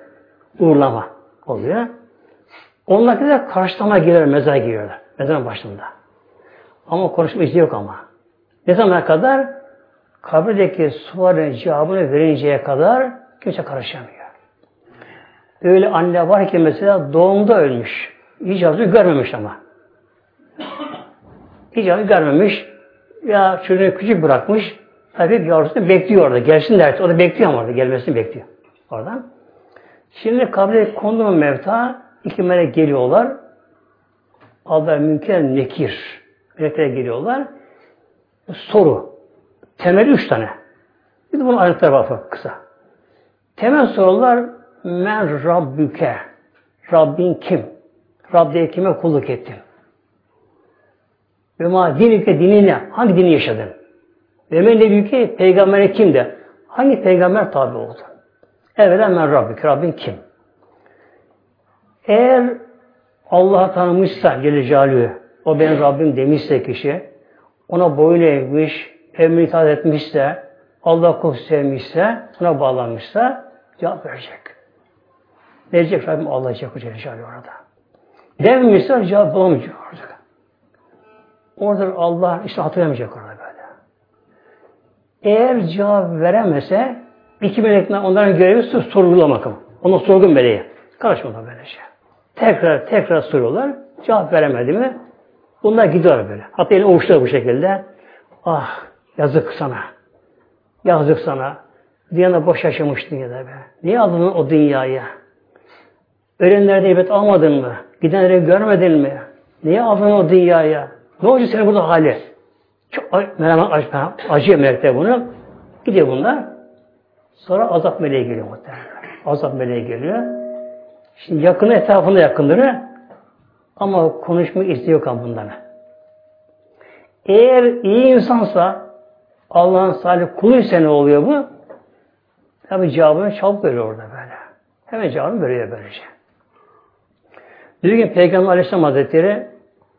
Uğurlama oluyor. Onlardakiler karşılama giriyor, mezara giriyorlar. Mezarın başında. Ama konuşma izni yok ama. Ne zamana kadar? Kabirdeki sualin cevabını verinceye kadar kimse karışamıyor. Öyle anne var ki mesela doğumda ölmüş. İcazı görmemiş ama. İcazı görmemiş. Ya çocuğunu küçük bırakmış. Tabii yavrusunu bekliyor orada. Gelsin derse. O da bekliyor ama orada. Gelmesini bekliyor. Oradan. Şimdi kabre kondu mevta iki melek geliyorlar. Allah münker nekir. Melekler geliyorlar. Soru. Temeli üç tane. Bir de bunun ayrıntıları var kısa. Temel sorular men rabbüke Rabbin kim? Rabbiye kime kulluk ettin? Ve ma dinike dini ne? Hangi dini yaşadın? Ve men nebiyüke peygambere kim de? Hangi peygamber tabi oldu? Evvela men Rabbik. Rabbin kim? Eğer Allah'ı tanımışsa Celle o benim Rabbim demişse kişi, ona boyun eğmiş, emri itaat etmişse, Allah kul sevmişse, ona bağlanmışsa cevap verecek. Verecek Rabbim Allah diyecek Celle orada. Dememişse cevap bulamayacak orada. Orada Allah işte hatırlamayacak orada böyle. Eğer cevap veremese iki melekler onların görevi sorgulamak. Ona sorgun meleği. Karışmadan böylece. Şey. Tekrar tekrar soruyorlar. Cevap veremedi mi? Bunlar gidiyor böyle. Hatta elini ovuşturuyor bu şekilde. Ah yazık sana. Yazık sana. Dünyada boş yaşamış dünyada be. Niye aldın o dünyayı? Ölenlerde ibret almadın mı? Gidenleri görmedin mi? Niye aldın o dünyaya? Ne olacak senin burada hali? Çok merhamet acıyor melekler bunu. Gidiyor bunlar. Sonra azap meleği geliyor muhtemelen. Azap meleği geliyor. Şimdi yakını etrafında yakınları ama konuşma isteği yok bundan. Eğer iyi insansa Allah'ın salih kuluysa ne oluyor bu? Tabi cevabını çabuk veriyor orada böyle. Hemen cevabını veriyor böylece. Bir gün Peygamber Aleyhisselam Hazretleri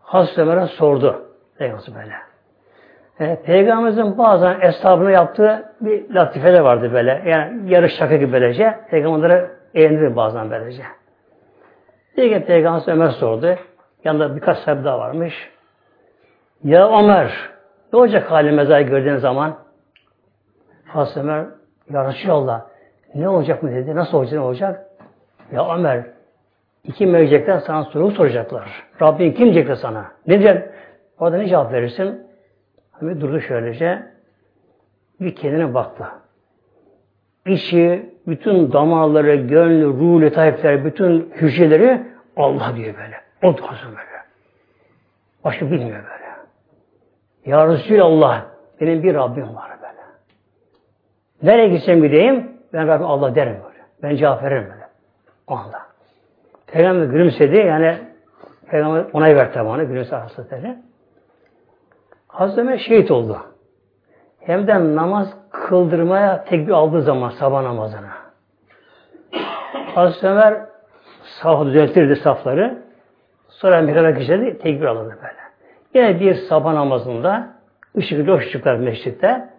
Hazreti Ömer'e sordu. Peygamber böyle. E, Peygamberimizin bazen eshabına yaptığı bir latifeler vardı böyle. Yani yarış şaka gibi böylece. Peygamberlere eğlendirir bazen böylece. Bir gün Peygamber Ömer sordu. Yanında birkaç sahibi daha varmış. Ya Ömer, ne olacak hali mezarı gördüğün zaman? Hazreti Ömer, Ya Resulallah, ne olacak mı dedi. Nasıl olacak, ne olacak? Ya Ömer, iki melekler sana soru soracaklar. Rabbin kim diyecekler sana? Ne diyecek? Orada ne cevap verirsin? Hani durdu şöylece. Bir kendine baktı. İçi, bütün damarları, gönlü, ruhu, letaifler, bütün hücreleri Allah diyor böyle. O duasın böyle. Başka bilmiyor böyle. Ya Resulallah, benim bir Rabbim var böyle. Nereye gitsem gideyim, ben Rabbim Allah derim böyle. Ben cevap veririm böyle. Anda. Peygamber gülümsedi, yani Peygamber onay verdi bana, gülümsedi Hazretleri. Hazreti Ömer şehit oldu. Hem de namaz kıldırmaya tekbir aldığı zaman sabah namazına. Hazreti Ömer saf düzeltirdi safları. Sonra mihraba geçerdi, tekbir alırdı böyle. Yine bir sabah namazında ışık loş çıkar mescitte.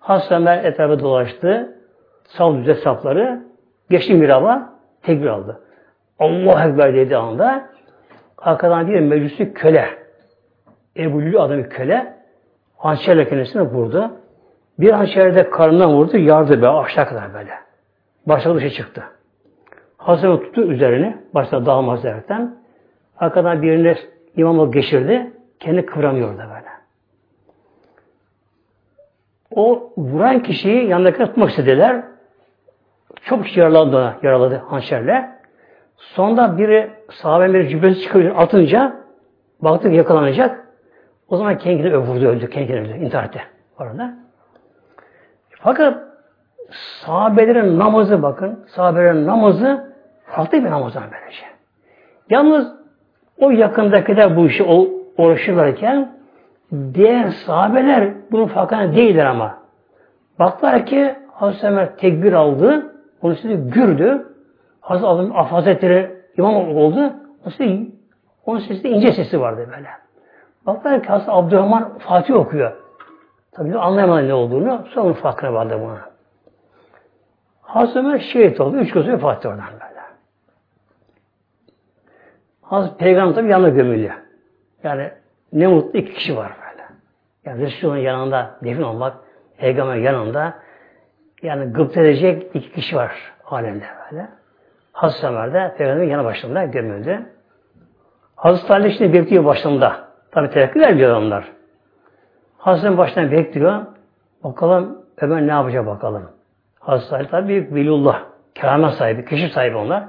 Hazreti Ömer etrafı dolaştı. Saf düzelt safları. Geçti mihraba, tekbir aldı. Allah Ekber dediği anda arkadan bir meclisi köle Ebu Lülü adamı köle hançerle kendisine vurdu. Bir hançerde karnından vurdu, yardı be aşağı kadar böyle. Başladı dışı çıktı. Hazreti tuttu üzerine, başta dağılmaz derken. Arkadan birine imamı geçirdi, kendi kıvramıyordu böyle. O vuran kişiyi yanındaki tutmak istediler. Çok kişi yaraladı ona, yaraladı hançerle. Sonunda biri sahabe bir cübbesi çıkıyor atınca baktık yakalanacak. O zaman kendini öldürdü, öldü, kendini öldü, intihar etti orada. Fakat sahabelerin namazı bakın, sahabelerin namazı farklı bir namazdan böylece. Yalnız o yakındakiler bu işi uğraşırlarken diğer sahabeler bunun farkında değiller ama. Baktılar ki Hazreti Ömer tekbir aldı, onu size gürdü. Hazreti Adam Hazretleri imam oldu. Onun sesi, onun ince sesi vardı böyle. Baklar ki Hazreti Abdurrahman Fatih okuyor. Tabii anlayamadı ne olduğunu. Sonra farkına vardı buna. Hazreti Ömer şehit oldu. Üç gözü vefat oradan böyle. Hazreti Peygamber tabi yanına gömülüyor. Yani ne mutlu iki kişi var böyle. Yani Resulullah'ın yanında defin olmak, Peygamber yanında yani gıpta edecek iki kişi var alemde böyle. Hazreti Ömer de Peygamber'in yanı başında gömüldü. Hazreti Ali işte bekliyor başında. Tabi tevekkül vermiyor onlar. Hazretin başına bekliyor. Bakalım Ömer ne yapacak bakalım. Hazreti Ali tabi büyük velullah. Keramet sahibi, keşif sahibi onlar.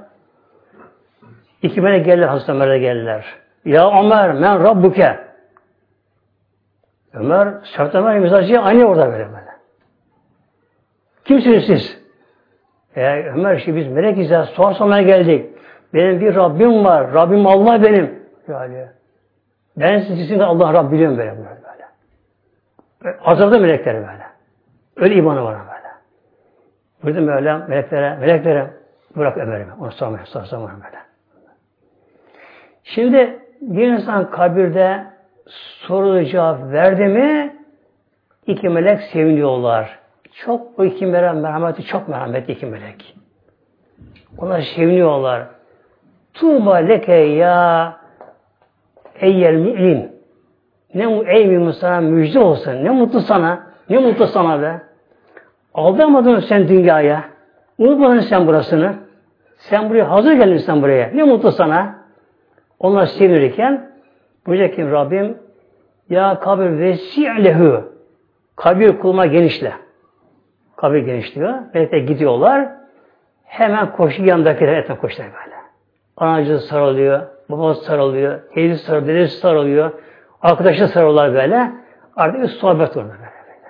İki melek geldiler, Hazreti Ömer'e geldiler. Ya Ömer, men Rabbuke. Ömer, sert Ömer mizacı aynı orada böyle böyle. Kimsiniz siz? E, Ömer işte biz melek ya sual sormaya geldik. Benim bir Rabbim var. Rabbim Allah benim. Yani ben sizin de Allah Rabb biliyorum böyle böyle. böyle. Azapta melekleri böyle. Öyle imanı var böyle. Buyurdum böyle meleklere, meleklere bırak Ömer'i. Onu sormaya, sormaya böyle. Şimdi bir insan kabirde soru cevap verdi mi iki melek seviniyorlar. Çok o iki melek merhameti çok merhametli iki melek. Onlar seviniyorlar. Tuğba leke ya eyyel mü'min. Ne ey mümin sana müjde olsun. Ne mutlu sana. Ne mutlu sana be. Aldamadın sen dünyaya. Unutmadın sen burasını. Sen buraya hazır geldin sen buraya. Ne mutlu sana. Onlar sevinirken buyacak ki Rabbim ya kabir vesi'lehu kabir kulma genişle. Kabir genişliyor. Melekler gidiyorlar. Hemen koşu yanındakiler etme koşuyor böyle. Anacı sarılıyor, babası sarılıyor, teyzesi sarılıyor, dedesi sarılıyor, arkadaşı sarılıyorlar böyle. Artık bir sohbet olur böyle. böyle.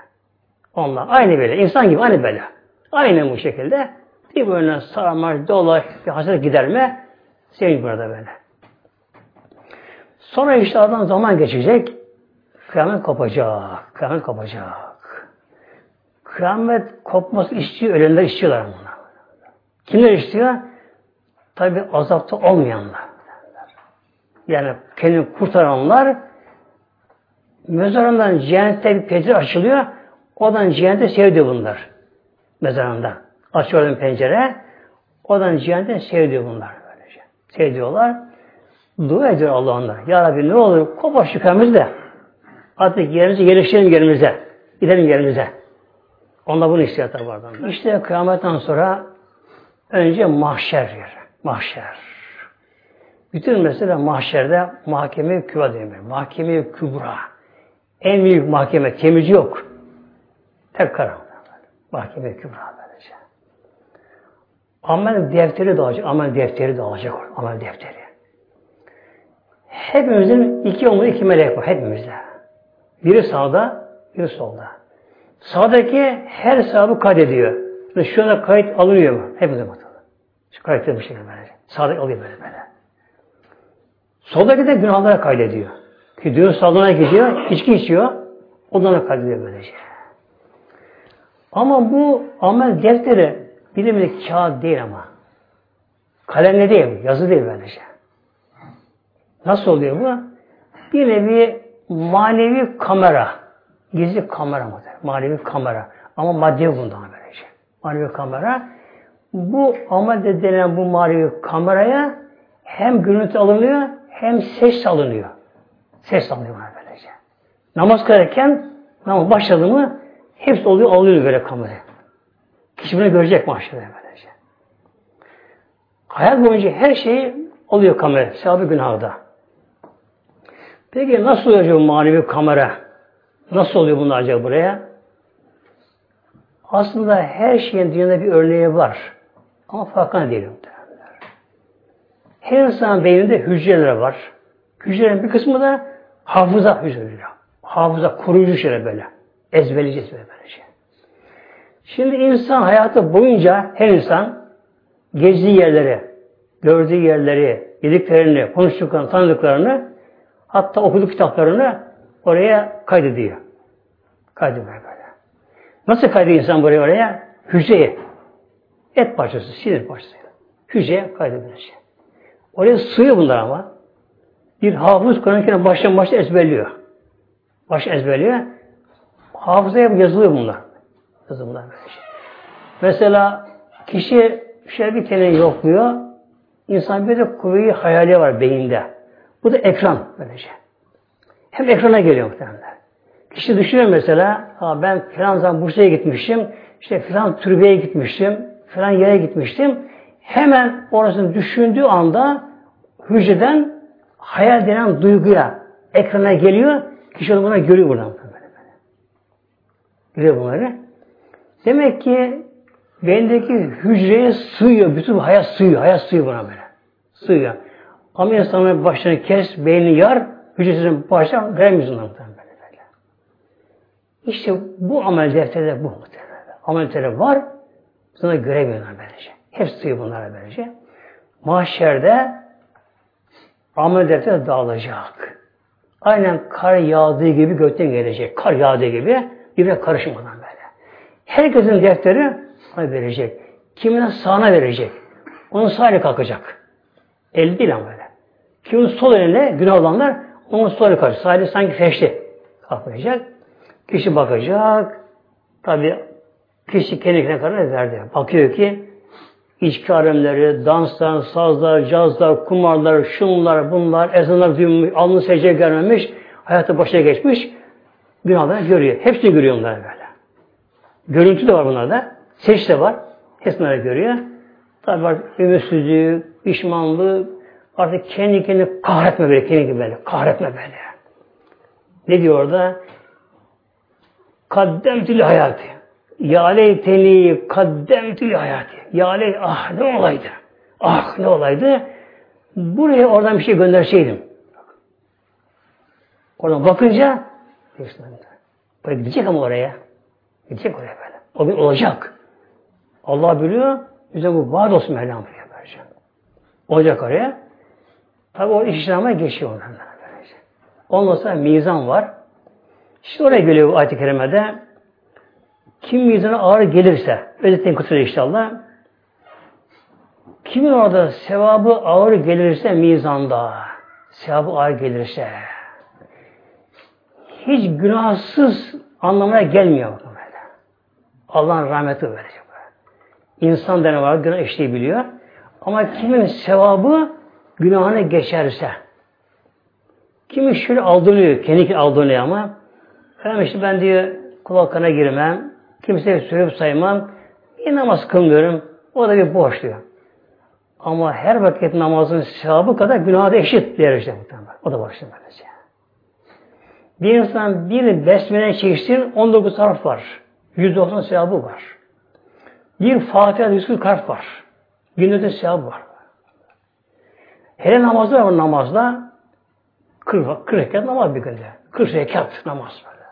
Onlar aynı böyle, insan gibi aynı böyle. Aynı bu şekilde. Bir böyle sarılma, dolaş, bir hasret giderme, sevinç burada böyle. Sonra işte adam zaman geçecek, kıyamet kopacak, kıyamet kopacak. Kıyamet kopması istiyor, ölenler istiyorlar bunlar. Kimler istiyor? Tabi azapta olmayanlar. Yani kendini kurtaranlar mezarından cehennette bir pencere açılıyor. Odan cehennete sevdi bunlar. Mezarında. Açıyor pencere. Odan cehennete sevdi bunlar. Böylece. Sevdiyorlar. Dua ediyor Allah onlar. Ya Rabbi ne olur kopa şüphemiz de artık yerimize yerleştirelim yerimize. Gidelim yerimize. Onlar bunu istiyor tabi. İşte kıyametten sonra önce mahşer yer. Mahşer. Bütün mesela mahşerde mahkeme kübra denir. Mahkeme kübra. En büyük mahkeme. Kemici yok. Tek karar. Mahkeme kübra böylece. Amel defteri de alacak. Amel defteri de alacak. Amel defteri. Hepimizin iki omuz iki melek var. Hepimizde. Biri sağda, biri solda. Sağdaki her sahabı kaydediyor. Şu anda kayıt alınıyor mu? Hepimize bakalım. Şu kayıtlı bir şekilde böyle. Sağdaki alıyor böyle böyle. Soldaki de günahlara kaydediyor. Gidiyor salona gidiyor, içki içiyor. Onlara kaydediyor böylece. Ama bu amel defteri bilimli kağıt değil ama. Kalemle değil, yazı değil böylece. Nasıl oluyor bu? Bir nevi manevi kamera. Gizli kamera mı? Manevi kamera. Ama madde bundan böylece. Manevi kamera. Bu amel denen bu manevi kameraya hem görüntü alınıyor hem ses alınıyor. Ses alınıyor buna böylece. Namaz kılarken namaz başladı mı hepsi oluyor alıyor böyle kameraya. Kişi bunu görecek mahşede böylece. Hayat boyunca her şeyi oluyor kamera. Sevabı günahda. Peki nasıl oluyor bu manevi kamera? Nasıl oluyor bunlar acaba buraya? Aslında her şeyin dünyada bir örneği var. Ama farkına değilim. Her insan beyninde hücreler var. Hücrelerin bir kısmı da hafıza hücreleri. Hafıza, koruyucu şeyler böyle. Ezberleyeceğiz böyle böylece. Şimdi insan hayatı boyunca her insan gezdiği yerleri, gördüğü yerleri, yediklerini, konuştuklarını, tanıdıklarını hatta okuduğu kitaplarını oraya kaydediyor. Kaydediyor böyle. Nasıl kaydediyor insan buraya oraya? Hücreye. Et parçası, sinir parçası. Hücreye kaydediyor. Oraya sığıyor bunlar ama. Bir hafız Kur'an-ı baştan başta ezberliyor. Baş ezberliyor. Hafızaya yazılıyor bunlar. Yazılıyor bunlar böyle şey. Mesela kişi şöyle bir kere yokluyor. İnsan bir de kuvveyi hayali var beyinde. Bu da ekran böylece. Hem ekrana geliyor muhtemelen. Kişi düşünüyor mesela, ben filan zaman Bursa'ya gitmiştim, işte filan türbeye gitmiştim, filan yere gitmiştim. Hemen orasını düşündüğü anda hücreden hayal denen duyguya ekrana geliyor. Kişi onu buna görüyor buradan. Böyle. Görüyor bunları. Demek ki beyindeki hücreye sığıyor. Bütün hayat sığıyor. Hayat sığıyor buna böyle. Sığıyor. Ama insanların başını kes, beynini yar, hücresinin başına veremiyorsun ondan böyle. İşte bu amel defterde bu muhtemelen. ameliyatları var. Sana göremiyorlar böylece. Hepsi duyuyor bunlara böylece. Mahşerde amel defteri dağılacak. Aynen kar yağdığı gibi gökten gelecek. Kar yağdığı gibi birbirine karışmadan böyle. Herkesin defteri ona verecek. Kimine sağına verecek. Onun sağ eli kalkacak. El değil ama böyle. Kimin sol eline günah olanlar onun sol eli kalkacak. Sağ sanki feşli kalkacak. Kişi bakacak. Tabi kişi kendine karar verdi. Bakıyor ki içki alemleri, danslar, sazlar, cazlar, kumarlar, şunlar, bunlar, ezanlar duyulmuş, alnı secdeye gelmemiş, hayatı başına geçmiş, günahları görüyor. Hepsini görüyor bunlar böyle. Görüntü de var bunlarda. Seç de var. Hepsini görüyor. Tabi var ümitsizlik, pişmanlık, artık kendi kendini kahretme böyle, kendi gibi böyle, kahretme böyle. Ne diyor orada? Kaddemtül hayatı. Ya leyteni kaddemtül hayatı. Ya ley, ah ne olaydı. Ah ne olaydı. Buraya oradan bir şey gönderseydim. Oradan bakınca böyle gidecek ama oraya. Gidecek oraya böyle. O gün olacak. Allah biliyor. Bize bu vaat olsun Mevlam buraya. Olacak oraya. Tabi o iş işlemeye geçiyor oradan. Ondan sonra mizan var. İşte oraya geliyor ayet-i kerimede. Kim mizana ağır gelirse, özetten kurtuluyor inşallah. Kimin orada sevabı ağır gelirse mizanda, sevabı ağır gelirse, hiç günahsız anlamına gelmiyor bu böyle. Allah'ın rahmeti verecek. İnsan denen var, günah işleyebiliyor. Ama kimin sevabı günahına geçerse, kimi şöyle aldanıyor, kendi aldanıyor ama, efendim işte ben diyor kulaklarına girmem, kimseye söyleyip saymam, bir namaz kılmıyorum, o da bir boş diyor. Ama her vakit namazın sevabı kadar günahı da eşit diğer işte O da başlıyor böylece. Bir insan bir besmele çeksin 19 harf var. 190 sevabı var. Bir Fatiha 140 harf var. Günde de sevabı var. Hele namazda var namazda 40, 40 rekat namaz bir günde. 40 rekat namaz böyle.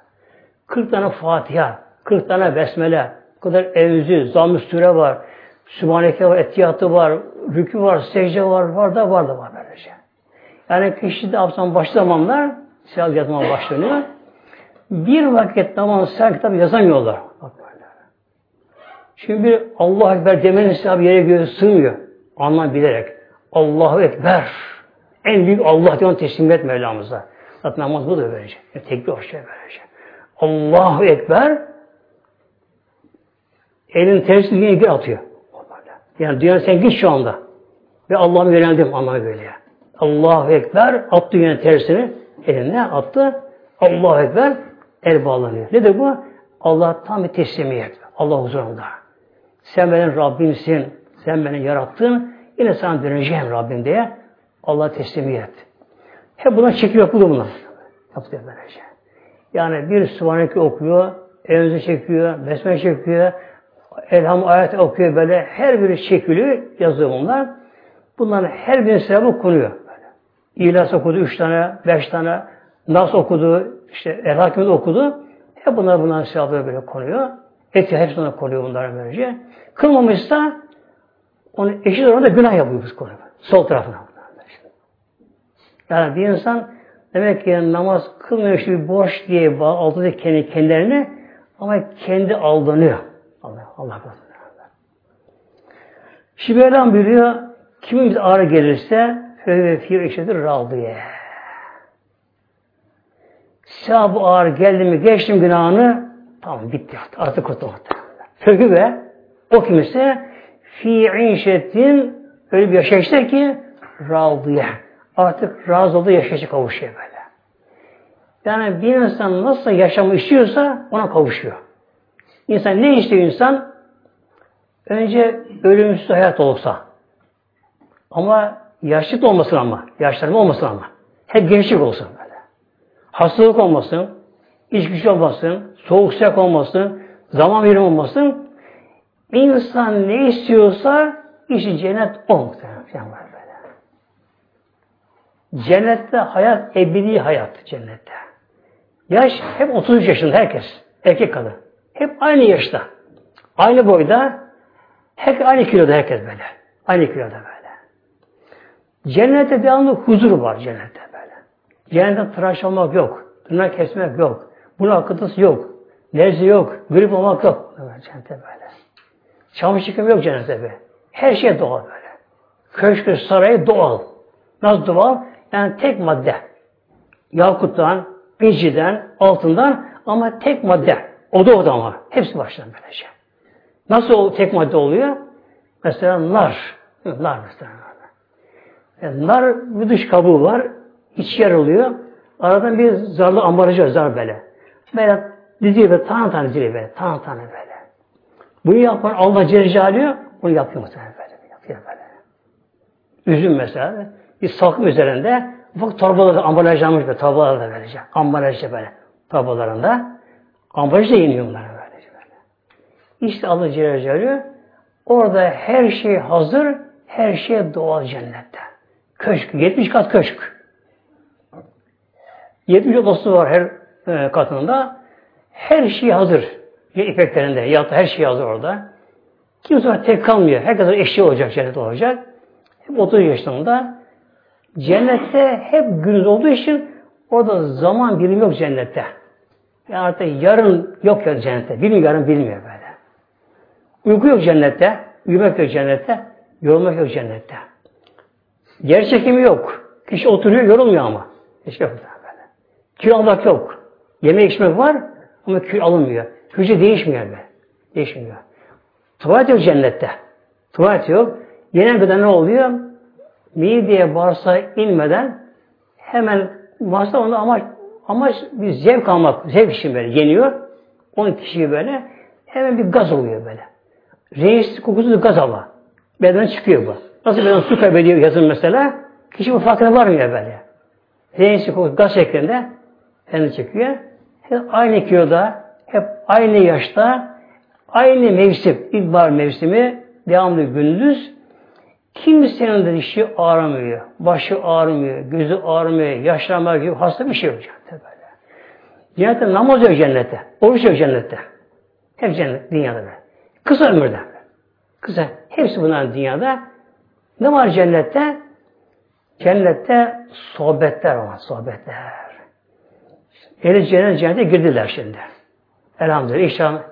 40 tane Fatiha, 40 tane besmele, o kadar evzi, zamm süre var, Sübhaneke var, etiyatı var, rükü var, secde var, var da var da var böylece. Yani kişi de abdestten başlı zamanlar sevap yazmaya başlanıyor. Bir vakit namaz sen kitap yazamıyorlar. Bak böyle. Çünkü bir Allah Ekber demenin sevabı yere göğe sığmıyor. Anlam bilerek. Allahu Ekber. En büyük Allah diye onu teslim et Mevlamıza. Zaten namaz bu da böylece. Yani tekbir hoş şey böylece. Allahu Ekber elin tersi dünyaya gir atıyor. Yani dünya sen git şu anda. Ve Allah'a yöneldim anlamı böyle. Allahu Ekber attı dünyanın tersini eline attı. Allahu Ekber el bağlanıyor. Ne de bu? Allah tam bir teslimiyet. Allah huzurunda. Sen benim Rabbimsin. Sen beni yarattın. Yine sana döneceğim Rabbim diye. Allah teslimiyet. Hep buna çekiyor bu bunlar. Yaptı böylece. Yani bir Sübhaneke okuyor, evimizi çekiyor, besmele çekiyor, elham ayet okuyor böyle. Her biri çekiliyor, yazıyor bunlar. Bunların her birinin sevabı konuyor. Böyle. Okudu üç tane, beş tane, Nas okudu, işte El okudu. Hep bunlar bunların sevabı böyle konuyor. Eti hepsi ona konuyor bunlara böylece. Kılmamışsa onu eşit oranda günah yapıyor biz konuyor. Sol tarafına. Yani bir insan demek ki namaz kılmıyor işte bir boş diye aldı kendi kendilerini ama kendi aldanıyor. Allah Allah korusun. Şimdi Mevlam buyuruyor, kimin ağrı gelirse fe fir işedir radiye. Sevabı ağır geldi mi, geçtim günahını, tamam bitti artık, kurtuldu. Çünkü ve o kimse fi işetin öyle bir yaşayışta ki radiye. Artık razı olduğu yaşayışa kavuşuyor böyle. Yani bir insan nasıl yaşamı istiyorsa ona kavuşuyor. İnsan ne istiyor insan? Önce ölümsüz hayat olsa. Ama yaşlık olmasın ama. Yaşlanma olmasın ama. Hep gençlik olsun böyle. Hastalık olmasın. iç güç olmasın. Soğuk sıcak olmasın. Zaman verim olmasın. İnsan ne istiyorsa işi cennet o muhtemelen. Böyle. Cennette hayat ebedi hayat cennette. Yaş hep 33 yaşında herkes. Erkek kadın. Hep aynı yaşta. Aynı boyda, her, aynı kiloda herkes böyle. Aynı kiloda böyle. Cennette devamlı huzur var cennette böyle. Cennette tıraş olmak yok. Tırnak kesmek yok. Bunun akıntısı yok. Nezle yok. Grip olmak yok. Cennette böyle. Çamaşır yıkama yok cennette böyle. Her şey doğal böyle. Köşkü, sarayı doğal. Nasıl doğal? Yani tek madde. Yakuttan, inciden, altından ama tek madde. O da o da ama. Hepsi baştan böylece. Nasıl o tek madde oluyor? Mesela nar. Nar mesela. Yani nar bir dış kabuğu var. iç yer oluyor. Aradan bir zarlı ambalajı zar böyle. Böyle diziyor böyle tane tane diziyor böyle. Tane tane böyle. Bunu yapan Allah Celle. Bunu yapıyor mesela böyle. Yapıyor böyle. Üzüm mesela. Bir salkım üzerinde ufak torbalarda ambalajlanmış böyle. Torbalarda böylece. Ambalajda böyle. Torbalarında. Ambalajda yeniyor bunlar böyle. İşte Allah Celle orada her şey hazır, her şey doğal cennette. Köşk, 70 kat köşk. 70 odası var her e, katında. Her şey hazır. Ya ipeklerinde, ya her şey hazır orada. Kimse tek kalmıyor. Herkes eşi olacak, cennet olacak. Hep 30 yaşlarında. Cennette hep gündüz olduğu için orada zaman birimi yok cennette. Yani artık yarın yok ya cennette. Bilmiyor yarın bilmiyor böyle. Uyku yok cennette. Uyumak yok cennette. Yorulmak yok cennette. Yer çekimi yok. Kişi oturuyor yorulmuyor ama. Hiç yok böyle. Kül almak yok. Yeme içmek var ama kül alınmıyor. Hücre değişmiyor be. Değişmiyor. Tuvalet yok cennette. Tuvalet yok. Yenen gıda ne oluyor? Mideye bağırsağa inmeden hemen varsa onda amaç amaç bir zevk almak. Zevk için böyle yeniyor. Onun kişiyi böyle hemen bir gaz oluyor böyle. Reis kokusu da gaz ama. Bedenen çıkıyor bu. Nasıl beden su kaybediyor yazın mesela? Kişi bu farkına varmıyor böyle. Reis kokusu gaz şeklinde çekiyor. Hep aynı kiloda, hep aynı yaşta, aynı mevsim, ilkbahar mevsimi, devamlı gündüz, kimsenin de dişi ağrımıyor, başı ağrımıyor, gözü ağrımıyor, yaşlanmak gibi hasta bir şey yok böyle. Cennette namaz yok cennette, oruç yok cennette. Hep cennet, dünyada böyle. Kısa ömürde. Kısa. Hepsi bunlar dünyada. Ne var cennette? Cennette sohbetler var, sohbetler. Ehli cennet cennete girdiler şimdi. Elhamdülillah. İnşallah.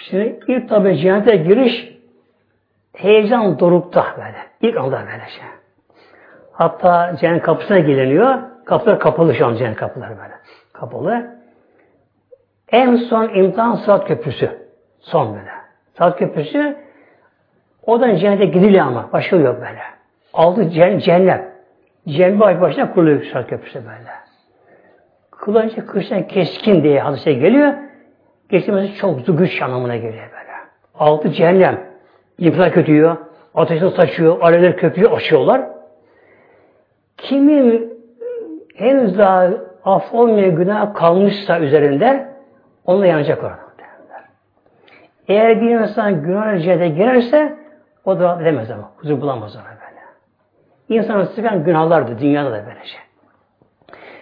Şimdi ilk tabi cennete giriş heyecan dorukta böyle. İlk anda böyle şey. Hatta cennet kapısına geliniyor. Kapılar kapalı şu an cennet kapıları böyle. Kapalı. En son imtihan saat köprüsü. Son böyle. Saat köprüsü oradan cennete gidiliyor ama. Başka yok böyle. Altı cennet. Cennet. Cennet baş başına kuruluyor saat köprüsü böyle. Kılıncı kıştan keskin diye hadise geliyor. Geçmesi çok güç anlamına geliyor böyle. Altı cehennem. İnfilak kötüyor. Ateşini saçıyor. Alevler köpüyor. Açıyorlar. Kimin henüz daha af olmayan günah kalmışsa üzerinde onunla yanacak orada. Eğer bir insan günah cihete girerse o da edemez ama. Huzur bulamaz ona böyle. İnsanın sıkan günahlardı dünyada da böylece.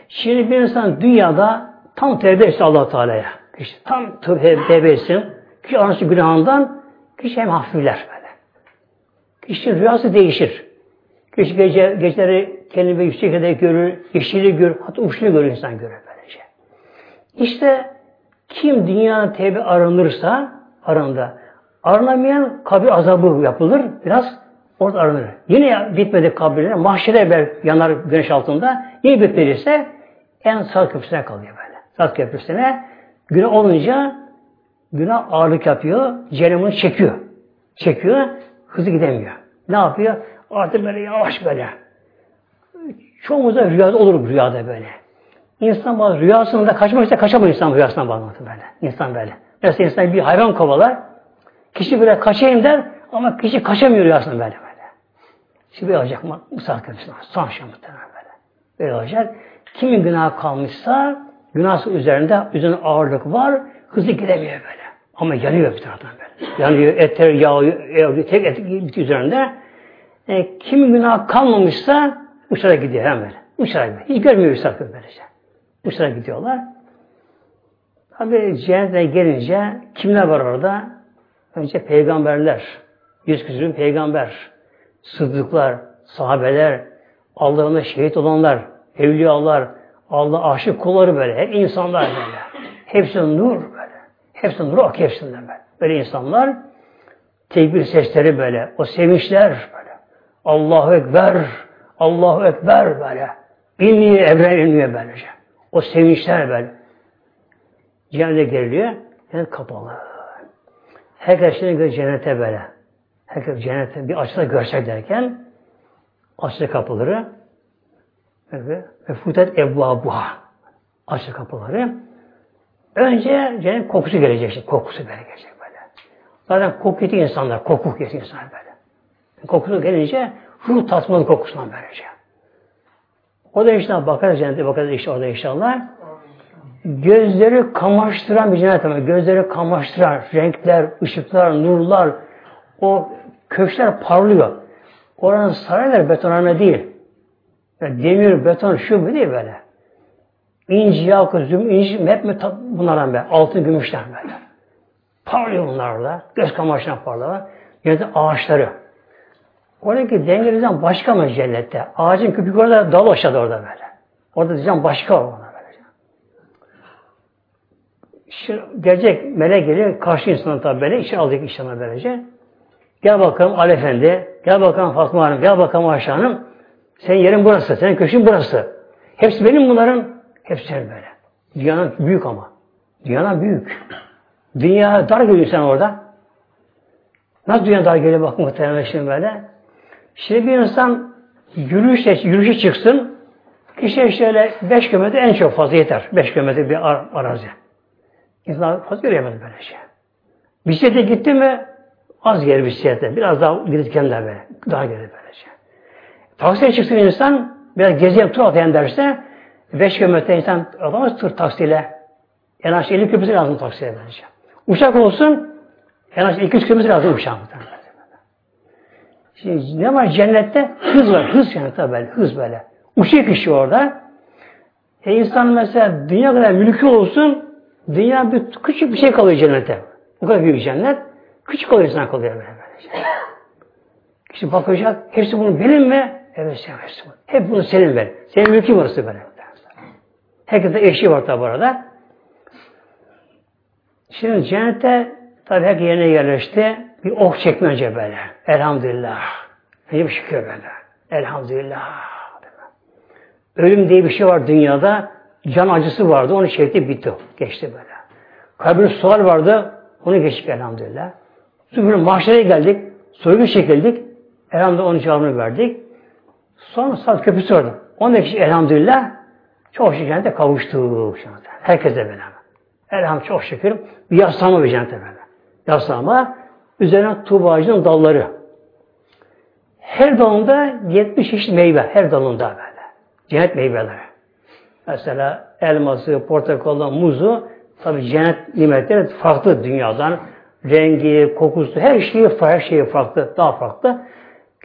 Şimdi bir insan dünyada tam tevbe etse allah Teala'ya. İşte tam tevbe etsin. Kişi anası günahından kişi hem hafifler böyle. Kişinin rüyası değişir. Kişi gece, geceleri kendini yüksek şekilde görür, yeşili görür, hatta uçlu görür insan görür böylece. İşte kim dünya tevbe aranırsa aranda aranamayan kabir azabı yapılır. Biraz orada aranır. Yine bitmedi kabirler. Mahşere ber yanar güneş altında. Yine bitmediyse en sağ köprüsüne kalıyor böyle. Sağ köprüsüne günah olunca günah ağırlık yapıyor. Cehennemini çekiyor. Çekiyor. Hızlı gidemiyor. Ne yapıyor? Artık böyle yavaş böyle. Çoğumuzda rüyada olur rüyada böyle. İnsan bazı rüyasında kaçmak ise kaçamıyor insan rüyasından bağlantı böyle. İnsan böyle. Mesela insan bir hayvan kovalar. Kişi böyle kaçayım der ama kişi kaçamıyor rüyasında böyle böyle. Şimdi olacak mı? Musa köprüsüne. Son şam muhtemelen böyle. Böyle olacak. Kimin günah kalmışsa günahsı üzerinde üzerine ağırlık var. Hızlı gidemiyor böyle. Ama yanıyor bir taraftan böyle. Yanıyor, eter, yağıyor, tek et üzerinde. E, kimin günah kalmamışsa uçarak gidiyor hemen böyle. Uçarak gidiyor. Hiç görmüyor sakın böylece. Uçarak gidiyorlar. Tabi cehennete gelince kimler var orada? Önce peygamberler, yüz küsürün peygamber, sıddıklar, sahabeler, Allah'ına şehit olanlar, evliyalar, Allah aşık kulları böyle, hep insanlar böyle. Hepsi nur böyle. Hepsi nur ak böyle. Böyle insanlar, tekbir sesleri böyle, o sevinçler böyle. Allahu Ekber, Allahu Ekber böyle. İnniye evren inmiyor böylece. O sevinçler böyle. Cennete geriliyor. Cennet kapalı. Herkes şimdi cennete böyle. Herkes cennete bir açıda görsek derken açtı kapıları ve futet evvabuha açtı kapıları. Önce cennet kokusu gelecek. Işte, kokusu böyle gelecek böyle. Zaten koku insanlar. Koku yetiyor insanlar böyle. Kokusu gelince ruh tatmalı kokusundan böylece. O da işte bakarız cennete bakarız işte orada inşallah. Gözleri kamaştıran bir cennet ama gözleri kamaştıran renkler, ışıklar, nurlar, o köşkler parlıyor. Oranın sarayları betonarme değil. Demir, beton, şu bu değil böyle. İnci, yakut, züm, inci, hep mi bunlardan be. Altın, gümüşler böyle. Parlıyor bunlar orada. Göz kamaştıran parlıyor. Yine ağaçları. Oradaki dengelerden başka mı cennette? Ağacın köpük orada, dal aşağıda orada böyle. Orada diyeceğim başka var ona böyle. Şimdi gelecek melek geliyor, karşı insana tabi böyle, içeri alacak inşallah böylece. Gel bakalım Ali Efendi, gel bakalım Fatma Hanım, gel bakalım Ayşe Hanım. Senin yerin burası, senin köşün burası. Hepsi benim bunların, hepsi senin böyle. Dünyanın büyük ama. Dünyanın büyük. Dünya dar geliyor sen orada. Nasıl dünya dar geliyor bak muhtemelen şimdi böyle. Şimdi bir insan yürüyüşe, yürüyüşe çıksın, kişi şöyle 5 kilometre en çok fazla yeter. 5 kilometre bir ar arazi. İnsan fazla yürüyemez böyle şey. Bisiklete gitti mi az gelir bisiklete. Biraz daha giditkenler böyle. Daha gelir böyle şey. Taksiye çıksın insan biraz gezeyen tur atayan derse 5 kilometre insan alamaz tur taksiyle. En az 50 kilometre lazım taksiye bence. Uçak olsun en az 200 kilometre lazım uçak. Şimdi ne var cennette? Hız var. Hız cennette böyle. Hız böyle. Uçuyor kişi orada. E insan mesela dünya kadar mülkü olsun dünya bir küçük bir şey kalıyor cennette. Bu kadar büyük cennet. Küçük kalıyor insan kalıyor böyle böylece. Kişi bakacak. Hepsi bunu benim mi? Evet sen bunu. Hep bunu senin ver. Senin mülkün burası böyle. Herkese eşi var tabi arada. Şimdi cennette tabi herkes yerine yerleşti. Bir oh çekmece böyle. Elhamdülillah. Bir şükür böyle. Elhamdülillah. Ölüm diye bir şey var dünyada. Can acısı vardı. Onu çekti bitti. Geçti böyle. Kabir sual vardı. Onu geçtik elhamdülillah. Sonra mahşere geldik. Soygun çekildik. Elhamdülillah onun cevabını verdik. Sonra saat köprüsü vardı. Onun kişi elhamdülillah çok şükür cennete kavuştuk. Herkese beraber. Elhamdülillah çok şükür. Bir yaslama bir cennete böyle. Yaslama. Üzerine tuğba dalları. Her dalında 70 çeşit meyve. Her dalında böyle. Cennet meyveleri. Mesela elması, portakalı, muzu tabi cennet nimetleri farklı dünyadan. Rengi, kokusu, her şeyi her şeyi farklı, daha farklı.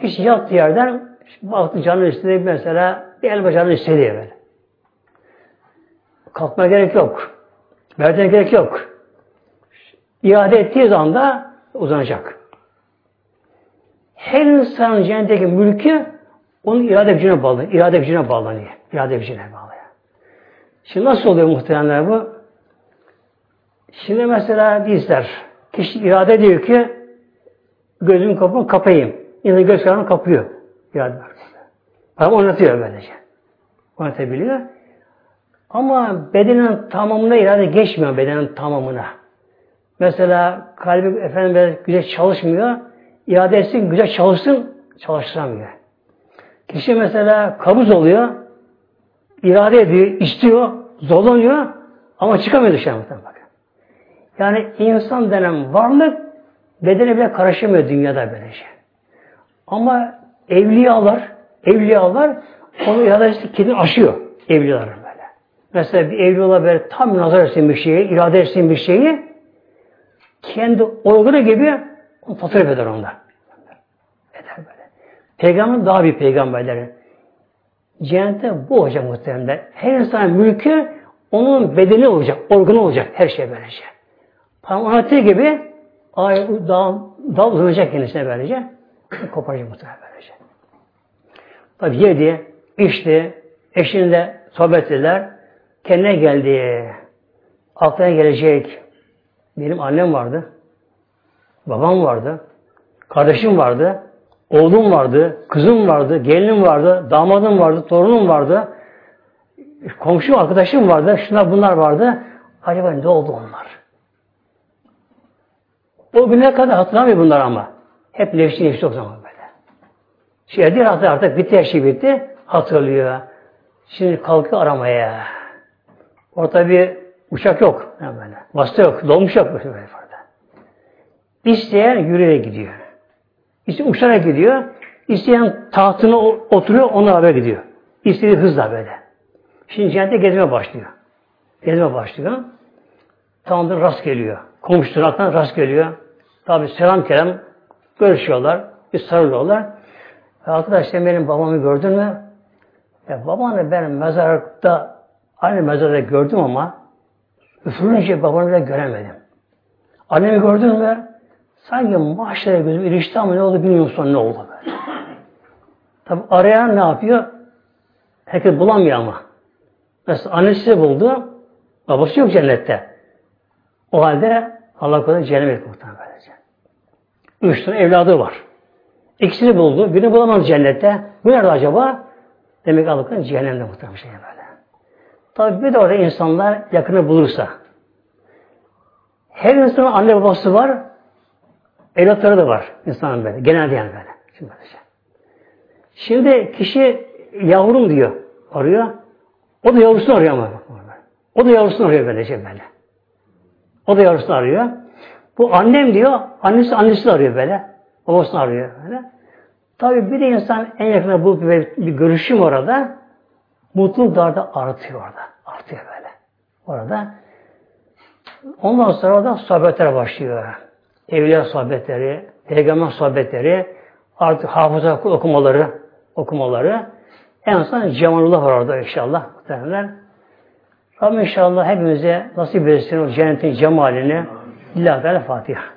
Kişi yattığı yerden baktı canı istedi mesela bir elma canı istedi böyle. Kalkma gerek yok. Verdiğine gerek yok. İade ettiği anda uzanacak. Her insanın cennetteki mülkü onun irade gücüne bağlı. İrade gücüne bağlanıyor. İrade gücüne bağlı. Şimdi nasıl oluyor muhtemelen bu? Şimdi mesela bizler kişi irade diyor ki gözüm kapımı kapayım. Yine göz kararını kapıyor. İrade var. Ama oynatıyor böylece. Oynatabiliyor. Ama bedenin tamamına irade geçmiyor bedenin tamamına. Mesela kalbi efendim güzel çalışmıyor. İade etsin, güzel çalışsın, çalıştıramıyor. Kişi mesela kabuz oluyor, irade ediyor, istiyor, zorlanıyor ama çıkamıyor dışarı bakın. Yani insan denen varlık bedene bile karışamıyor dünyada böylece. Ama evliyalar, evliyalar onu iradesi kendini aşıyor evliyalar böyle. Mesela bir evliyalar böyle tam nazar etsin bir şeyi, irade etsin bir şeyi kendi organı gibi onu tasarruf eder onda. Eder böyle. Peygamber daha bir peygamberleri. Cennette bu olacak muhtemelen. Her insanın mülkü onun bedeni olacak, organı olacak her şey böylece. Parmak oynattığı gibi ay dal, dal uzanacak kendisine böylece. Koparacak muhtemelen böylece. Tabi yedi, içti, eşinle sohbet ettiler. Kendine geldi. Aklına gelecek. Benim annem vardı. Babam vardı. Kardeşim vardı. Oğlum vardı. Kızım vardı. Gelinim vardı. Damadım vardı. Torunum vardı. Komşu arkadaşım vardı. Şunlar bunlar vardı. Acaba ne oldu onlar? O güne kadar hatırlamıyor bunlar ama. Hep nefsi nefsi o zaman değil artık, artık bitti her şey bitti. Hatırlıyor. Şimdi kalkıyor aramaya. Orada bir uçak yok. Yani böyle. Yok. Dolmuş yok. Böyle böyle. İsteyen yürüyerek gidiyor. İsteyen uçarak gidiyor. İsteyen tahtına oturuyor, ona haber gidiyor. İstediği hızla böyle. Şimdi cennette gezme başlıyor. Gezme başlıyor. Tamamdır rast geliyor. Komşularından rast geliyor. Tabi selam kerem görüşüyorlar. Bir sarılıyorlar. Arkadaşlar benim babamı gördün mü? Ya babanı ben mezarlıkta aynı mezarda gördüm ama üfürünce babanı da göremedim. Annemi gördün mü? Sanki mahşere gözüm ilişti ama ne oldu bilmiyorum sonra ne oldu böyle. Tabi arayan ne yapıyor? Herkes bulamıyor ama. Mesela annesi buldu, babası yok cennette. O halde Allah korusun cennet muhtemelen. Üç tane evladı var. İkisini buldu, birini bulamadı cennette. Bu nerede acaba? Demek ki Allah korusun cehennemde muhtemelen şey böyle. Tabi bir de orada insanlar yakını bulursa. Her insanın anne babası var, evlatları da var insanın böyle. Genelde yani böyle. Şimdi, böylece. Şimdi kişi yavrum diyor, arıyor. O da yavrusunu arıyor ama. O da yavrusunu arıyor böylece böyle. O da yavrusunu arıyor. Bu annem diyor, annesi annesi arıyor böyle. Babasını arıyor böyle. Tabi bir de insan en yakında bulup bir, bir görüşüm orada, mutluluk daha da artıyor orada. Artıyor böyle. Orada. Ondan sonra da sohbetler başlıyor. Evliya sohbetleri, peygamber sohbetleri, artık hafıza okumaları, okumaları. En son Cemalullah var orada inşallah. Muhtemelen. Rabbim inşallah hepimize nasip etsin o cennetin cemalini. İlla Fatiha.